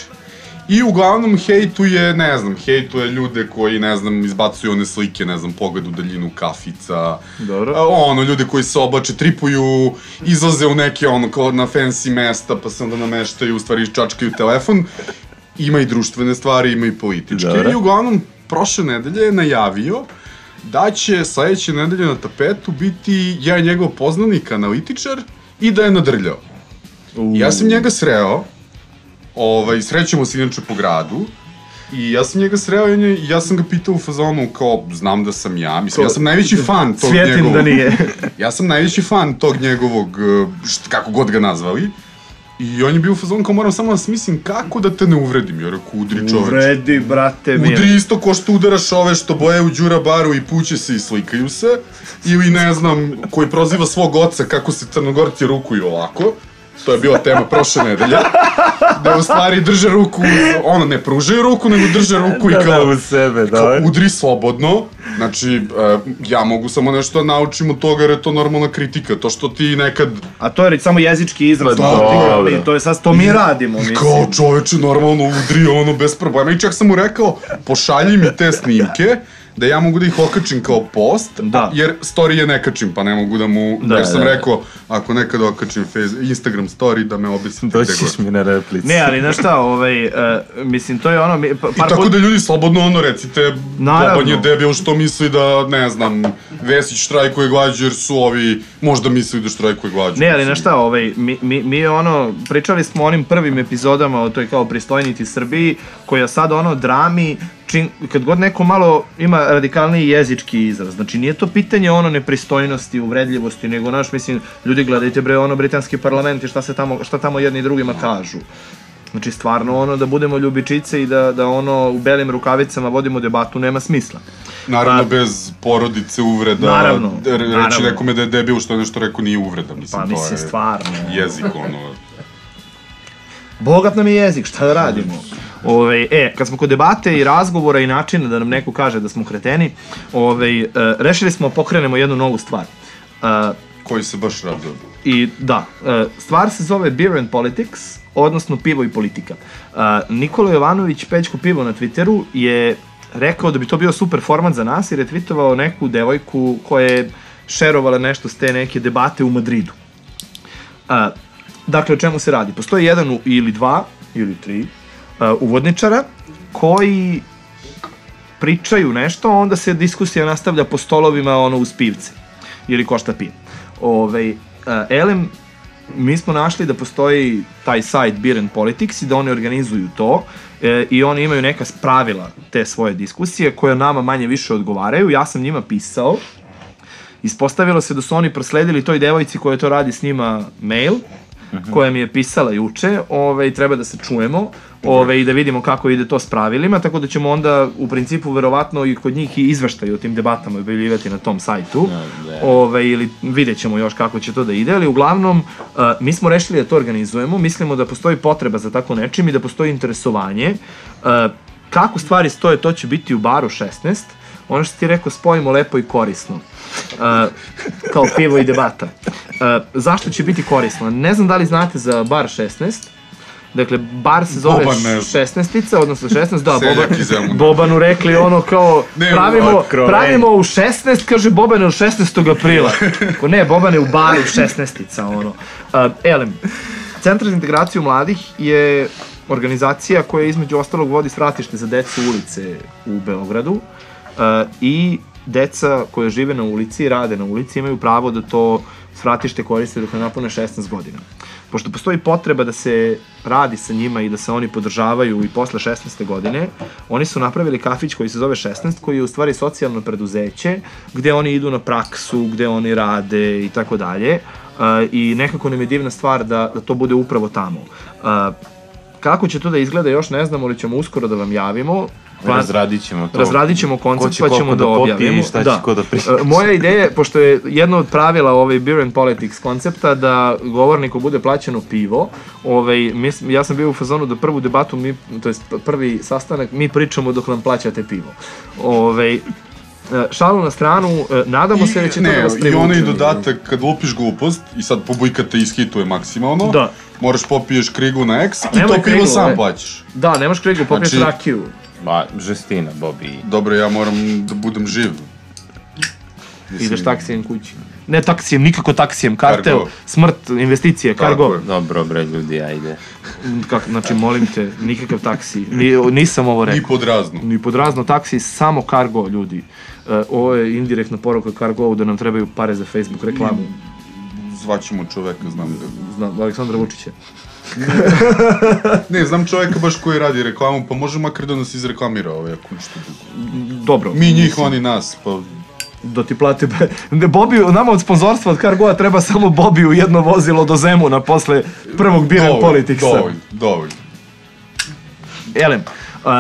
I uglavnom hejtuje, ne znam, hejtuje ljude koji, ne znam, izbacuju one slike, ne znam, pogled u daljinu kafica. Dobro. A, ono, ljudi koji se oblače, tripuju, izlaze u neke, ono, kao na fancy mesta, pa se onda nameštaju, u stvari čačkaju telefon. Ima i društvene stvari, ima i političke. Dobro. I uglavnom, prošle nedelje je najavio da će sledeće nedelje na tapetu biti jedan njegov poznanik, analitičar, i da je nadrljao. Ja sam njega sreo, ovaj, srećemo se inače po gradu, i ja sam njega sreo i ja sam ga pitao u fazonu kao, znam da sam ja, mislim, ja sam najveći fan tog Svijetim njegovog... da nije. ja sam najveći fan tog njegovog, eh, št, kako god ga nazvali, i on je bio u fazonu kao moram samo da smislim kako da te ne uvredim, ja rekao, udri čoveč. Uvredi, brate, mi. Udri isto ko što udaraš ove što boje u Đura baru i puće se i slikaju se. Ili ne znam, koji proziva svog oca kako se crnogorci rukuju ovako. To je bila tema prošle nedelje. Da u stvari drže ruku, ono ne pružaju ruku, nego drže ruku i Da, kao, da, u sebe, kao da. udri slobodno. Znači, e, ja mogu samo nešto da naučim od toga jer je to normalna kritika. To što ti nekad A to je samo jezički izraz. Pa to, dobro. ti- to je sad, to mi radimo, mislim. Kao čoveče normalno udri ono bez problema i čak sam mu rekao pošalji mi te snimke da ja mogu da ih okačim kao post, Da. jer story je ne kačim, pa ne mogu da mu, Da, jer sam da, da. rekao, ako nekad okačim face, Instagram story, da me obesite gde god. ćeš mi na replici. Ne, ali znaš šta, ovaj, uh, mislim, to je ono, mi- pa- I par tako put- da ljudi slobodno ono recite, Naravno. Boban je debil što misli da, ne znam, Vesić štrajkuje glađu jer su ovi možda misli da štrajkuje glađu. Ne, ali na šta, ovaj, mi, mi, mi ono, pričali smo o onim prvim epizodama o toj kao pristojniti Srbiji, koja sad ono drami, čin, kad god neko malo ima radikalniji jezički izraz, znači nije to pitanje ono nepristojnosti, uvredljivosti, nego naš, mislim, ljudi gledajte bre ono britanski parlament i šta se tamo, šta tamo jedni drugima kažu. Znači stvarno ono da budemo ljubičice i da, da ono u belim rukavicama vodimo debatu nema smisla. Naravno, Pa- bez porodice, uvreda, Naravno, re- reći naravno. nekome da je debil što je nešto rekao nije uvreda, mislim, Pa to mislim je stvarno. jezik, ono. Bogat nam je jezik, šta da radimo? Ove, e, kad smo kod debate i razgovora i načina da nam neko kaže da smo kreteni, ove, e, rešili smo pokrenemo jednu novu stvar. E, koji se baš raduje. I da, e, stvar se zove Beer and Politics, odnosno pivo i politika. E, Nikola Jovanović, Pećko pivo na Twitteru, je rekao da bi to bio super format za nas jer je tweetovao neku devojku koja je šerovala nešto s te neke debate u Madridu. A, dakle, o čemu se radi? Postoji jedan ili dva, ili tri, uvodničara koji pričaju nešto, onda se diskusija nastavlja po stolovima ono uz pivce ili košta piv. Ove, a, Elem, mi smo našli da postoji taj sajt Beer and Politics i da oni organizuju to e, i oni imaju neka pravila te svoje diskusije koje nama manje više odgovaraju. Ja sam njima pisao Ispostavilo se da su oni prosledili toj devojci koja to radi s njima mail, koja mi je pisala juče, ove, i treba da se čujemo ove, i da vidimo kako ide to s pravilima, tako da ćemo onda u principu verovatno i kod njih i izveštaj o tim debatama objavljivati na tom sajtu, da. ove, ili vidjet ćemo još kako će to da ide, ali uglavnom uh, mi smo rešili da to organizujemo, mislimo da postoji potreba za tako nečim i da postoji interesovanje. Uh, kako stvari stoje, to će biti u baru 16, ono što ti rekao, spojimo lepo i korisno. Uh, kao pivo i debata. Uh, zašto će biti korisno? Ne znam da li znate za bar 16, Dakle, bar se zove Boban ne zna. 16-ica, odnosno 16, da, Boban. Bobanu rekli ono kao, Ne, pravimo, pravimo u 16, kaže Boban je u 16. aprila. Ko ne, Boban je u baru 16-ica, ono. Uh, elem, Centar za integraciju mladih je organizacija koja između ostalog vodi svratište za decu ulice u Beogradu uh, i deca koja žive na ulici i rade na ulici imaju pravo da to svratište koriste dok ne napune 16 godina. Pošto postoji potreba da se radi sa njima i da se oni podržavaju i posle 16. godine, oni su napravili kafić koji se zove 16, koji je u stvari socijalno preduzeće, gde oni idu na praksu, gde oni rade i tako dalje. Uh, I nekako nam je divna stvar da, da to bude upravo tamo. Uh, kako će to da izgleda još ne znamo, ali ćemo uskoro da vam javimo. Plan- Razradit ćemo to. Razradit ćemo Ko koncept će pa ćemo koliko da, da popije objavimo. i šta će ko da priča. E, Moja ideja, je, pošto je jedno od pravila ovaj Beer and Politics koncepta da govorniku bude plaćeno pivo, ovaj, mi, ja sam bio u fazonu da prvu debatu, mi, to jest prvi sastanak, mi pričamo dok nam plaćate pivo. Ovaj, e, šalu na stranu, e, nadamo se da će to ne, da vas i privuče. onaj dodatak, kad lupiš glupost i sad pobujka te ishituje maksimalno, Da. moraš popiješ krigu na X i to pivo sam e. plaćaš. Da, nemaš krigu, popiješ Znači- rakiju. Ma, žestina, Bobi. Dobro, ja moram da budem živ. Ideš taksijem kući. Ne taksijem, nikako taksijem, kartel, Cargo. smrt, investicije, Tako kargo. Dobro, bre, ljudi, ajde. Kak, znači, molim te, nikakav taksi. Ni, nisam ovo Ni rekao. pod razno. Ni pod razno taksi, samo kargo, ljudi. E, ovo je indirektna poruka kargo da nam trebaju pare za Facebook reklamu. Zvaćemo čoveka, znam ga. Znam, Aleksandra Vučića. Ne, znam čoveka baš koji radi reklamu, pa može makar da nas izreklamira ovaj, ako ništa drugo. Dobro. Mi njih, oni nas, pa Da ti plate... be- Ne, Bobiju, nama od sponzorstva od Cargoa treba samo Bobiju jedno vozilo do Zemuna posle prvog dovoljno, Politicsa. dovoljno, dovoljno. Elem, uh,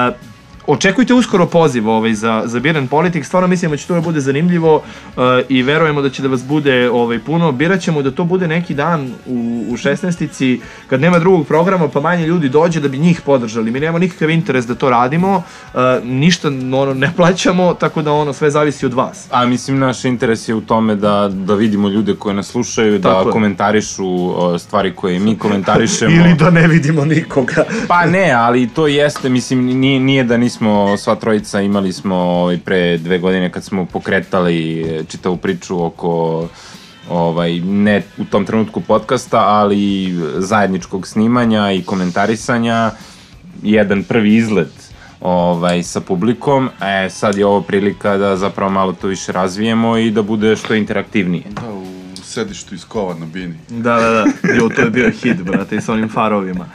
očekujte uskoro poziv ovaj, za, za Beer and Politics, stvarno mislimo da će to da bude zanimljivo uh, i verujemo da će da vas bude ovaj, puno. Birat ćemo da to bude neki dan u, u 16-ici, kad nema drugog programa, pa manje ljudi dođe da bi njih podržali. Mi nemamo nikakav interes da to radimo, uh, ništa ono, ne plaćamo, tako da ono sve zavisi od vas. A mislim, naš interes je u tome da, da vidimo ljude koje nas slušaju, da Tako komentarišu stvari koje mi komentarišemo. Ili da ne vidimo nikoga. Pa ne, ali to jeste, mislim, nije, nije da nismo smo, sva trojica imali smo ovaj, pre dve godine kad smo pokretali e, čitavu priču oko ovaj, ne u tom trenutku podcasta, ali zajedničkog snimanja i komentarisanja, jedan prvi izlet ovaj, sa publikom, e, sad je ovo prilika da zapravo malo to više razvijemo i da bude što interaktivnije. Da, u sedištu iz kova na bini. Da, da, da. Jo, to je bio hit, brate, i sa onim farovima.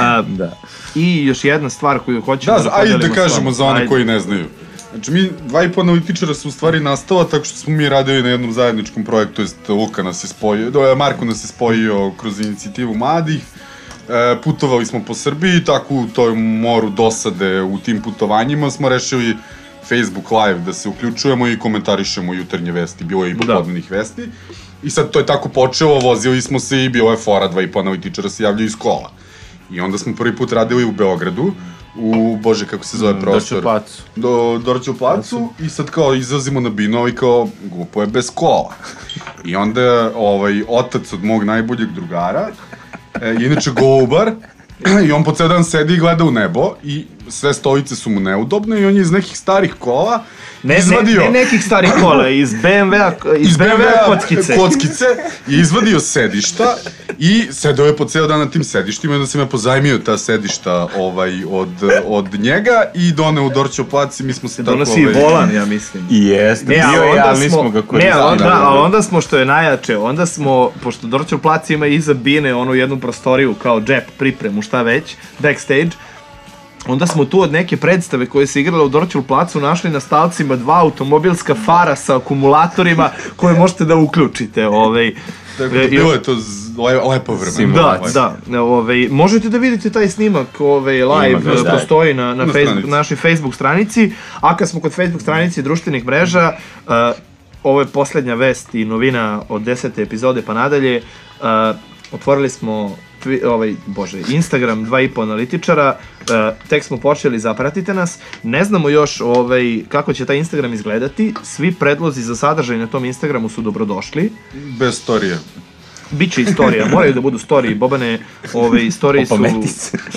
A, Da. I još jedna stvar koju hoću Da, da, ajde podelimo da s kažemo za one Ajde. koji ne znaju. Znači, mi, dva i po analitičara su u stvari nastala tako što smo mi radili na jednom zajedničkom projektu, to jest Luka nas je spojio, do, Marko nas je spojio kroz inicijativu mladih, e, putovali smo po Srbiji, tako u tom moru dosade u tim putovanjima smo rešili Facebook live da se uključujemo i komentarišemo jutarnje vesti, bilo je i popodnenih vesti. I sad to je tako počelo, vozili smo se i bilo je fora, dva i po analitičara se javljaju iz kola. I onda smo prvi put radili u Beogradu, u, bože, kako se zove prostor? placu. do Dorću placu i sad kao izlazimo na bino i kao glupo je bez kola. I onda ovaj, otac od mog najboljeg drugara, e, inače golubar, i on po ceo dan sedi i gleda u nebo i sve stolice su mu neudobne i on je iz nekih starih kola Ne, izvadio... ne, ne nekih starih kola, iz BMW-a iz iz BMW-a kockice. kockice je izvadio sedišta i sedao je po ceo dan na tim sedištima i onda sam ja pozajmio ta sedišta ovaj, od, od njega i doneo u Dorćo plac i mi smo se tako... Donosi i ovaj, volan, ja mislim. I jeste, Ne, bio je, onda ali smo, ga ne, koristili. ali onda, Da, ali onda smo, što je najjače, onda smo, pošto Dorćev plac ima iza bine onu jednu prostoriju kao džep, pripremu, šta već, backstage, onda smo tu od neke predstave koje se igrala u Dorćevu placu našli na stalcima dva automobilska fara sa akumulatorima koje možete da uključite. Ovaj. Tako da E, i- bilo je to lepo vreme. Simulacija. Da, da, ovaj, možete da vidite taj snimak ovaj, live, Ima da. postoji na, na, Na Facebook, našoj Facebook stranici, a kad smo kod Facebook stranici društvenih mreža, uh, ovo je poslednja vest i novina od desete epizode pa nadalje, uh, otvorili smo twi- ovaj, bože, Instagram, dva i po analitičara, uh, tek smo počeli, zapratite nas, ne znamo još ovaj, kako će taj Instagram izgledati, svi predlozi za sadržaj na tom Instagramu su dobrodošli, Bez storije. Biće istorija, moraju da budu storije, Bobane, ove istorije su,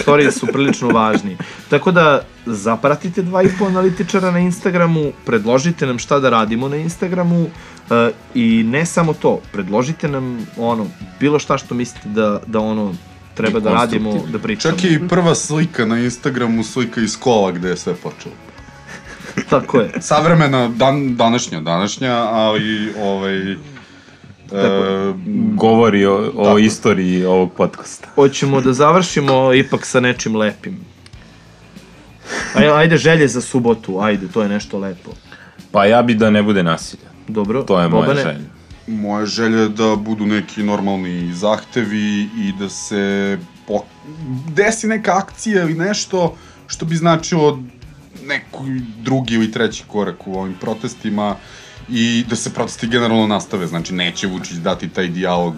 storije su prilično važni. Tako da zapratite dva i po analitičara na Instagramu, predložite nam šta da radimo na Instagramu e, i ne samo to, predložite nam ono, bilo šta što mislite da, da ono treba da radimo, da pričamo. Čak i prva slika na Instagramu slika iz kola gde je sve počelo. Tako je. Savremena, dan, današnja, današnja, ali ovaj... E, Govori o, o Tako. istoriji ovog podcasta. Hoćemo da završimo ipak sa nečim lepim. Ajde, ajde želje za subotu, ajde, to je nešto lepo. Pa ja bi da ne bude nasilja. Dobro, To je moja Bobane? želja. moja želja je da budu neki normalni zahtevi i da se po... desi neka akcija ili nešto što bi značilo neki drugi ili treći korak u ovim protestima i da se protesti generalno nastave. Znači, neće Vučić dati taj dijalog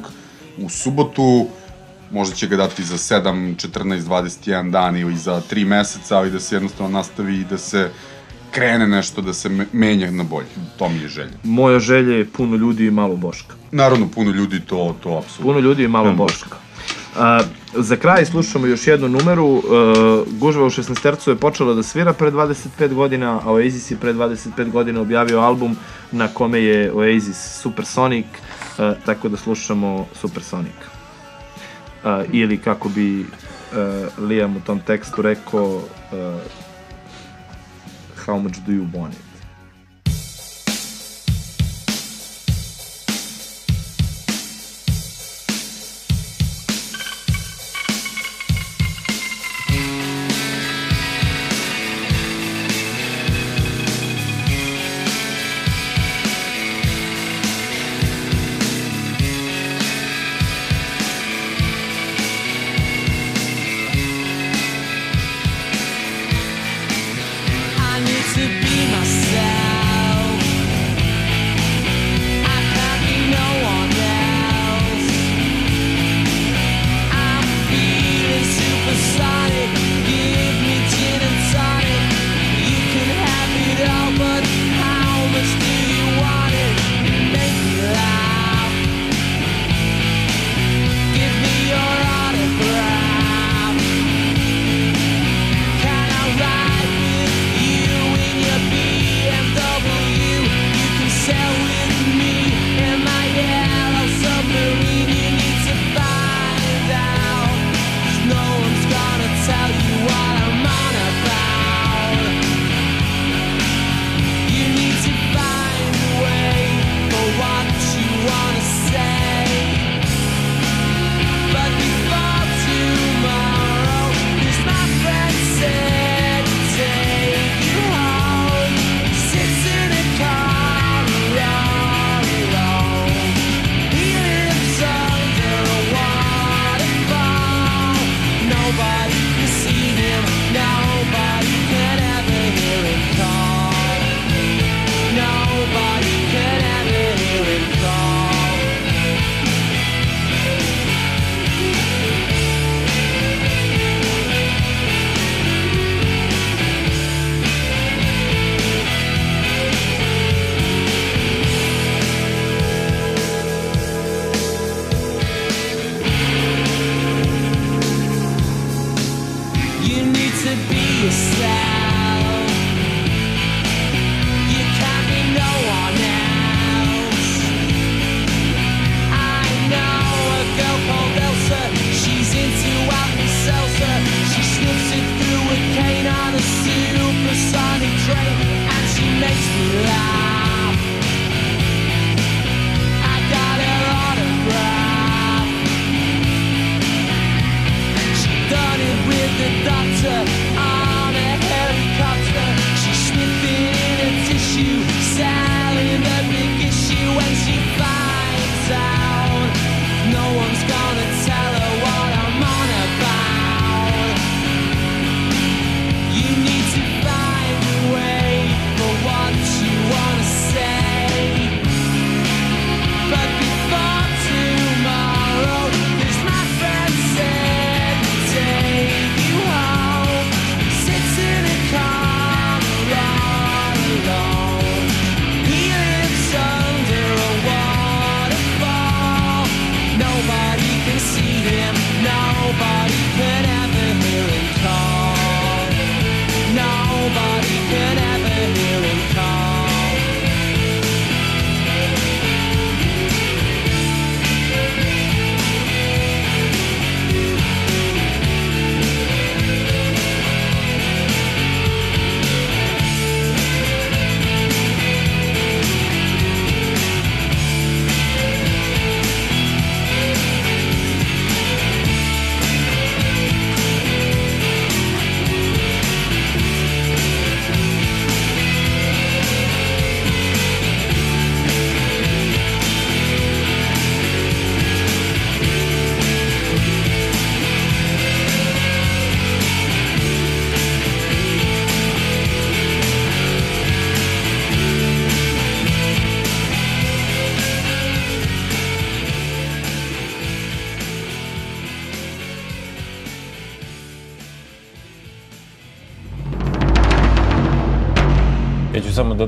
u subotu, možda će ga dati za 7, 14, 21 dan ili za 3 meseca, ali da se jednostavno nastavi i da se krene nešto da se me- menja na bolje. To mi je želja. Moja želja je puno ljudi i malo Boška. Naravno, puno ljudi to, to apsolutno. Puno ljudi i malo Boška. A, za kraj slušamo još jednu numeru. Uh, Gužva u 16 tercu je počela da svira pre 25 godina, a Oasis je pre 25 godina objavio album na kome je Oasis Supersonic, uh, tako da slušamo Supersonic. Uh, ili kako bi uh, Liam u tom tekstu rekao uh, How much do you want it?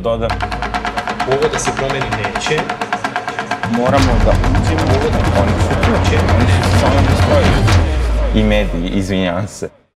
Hoću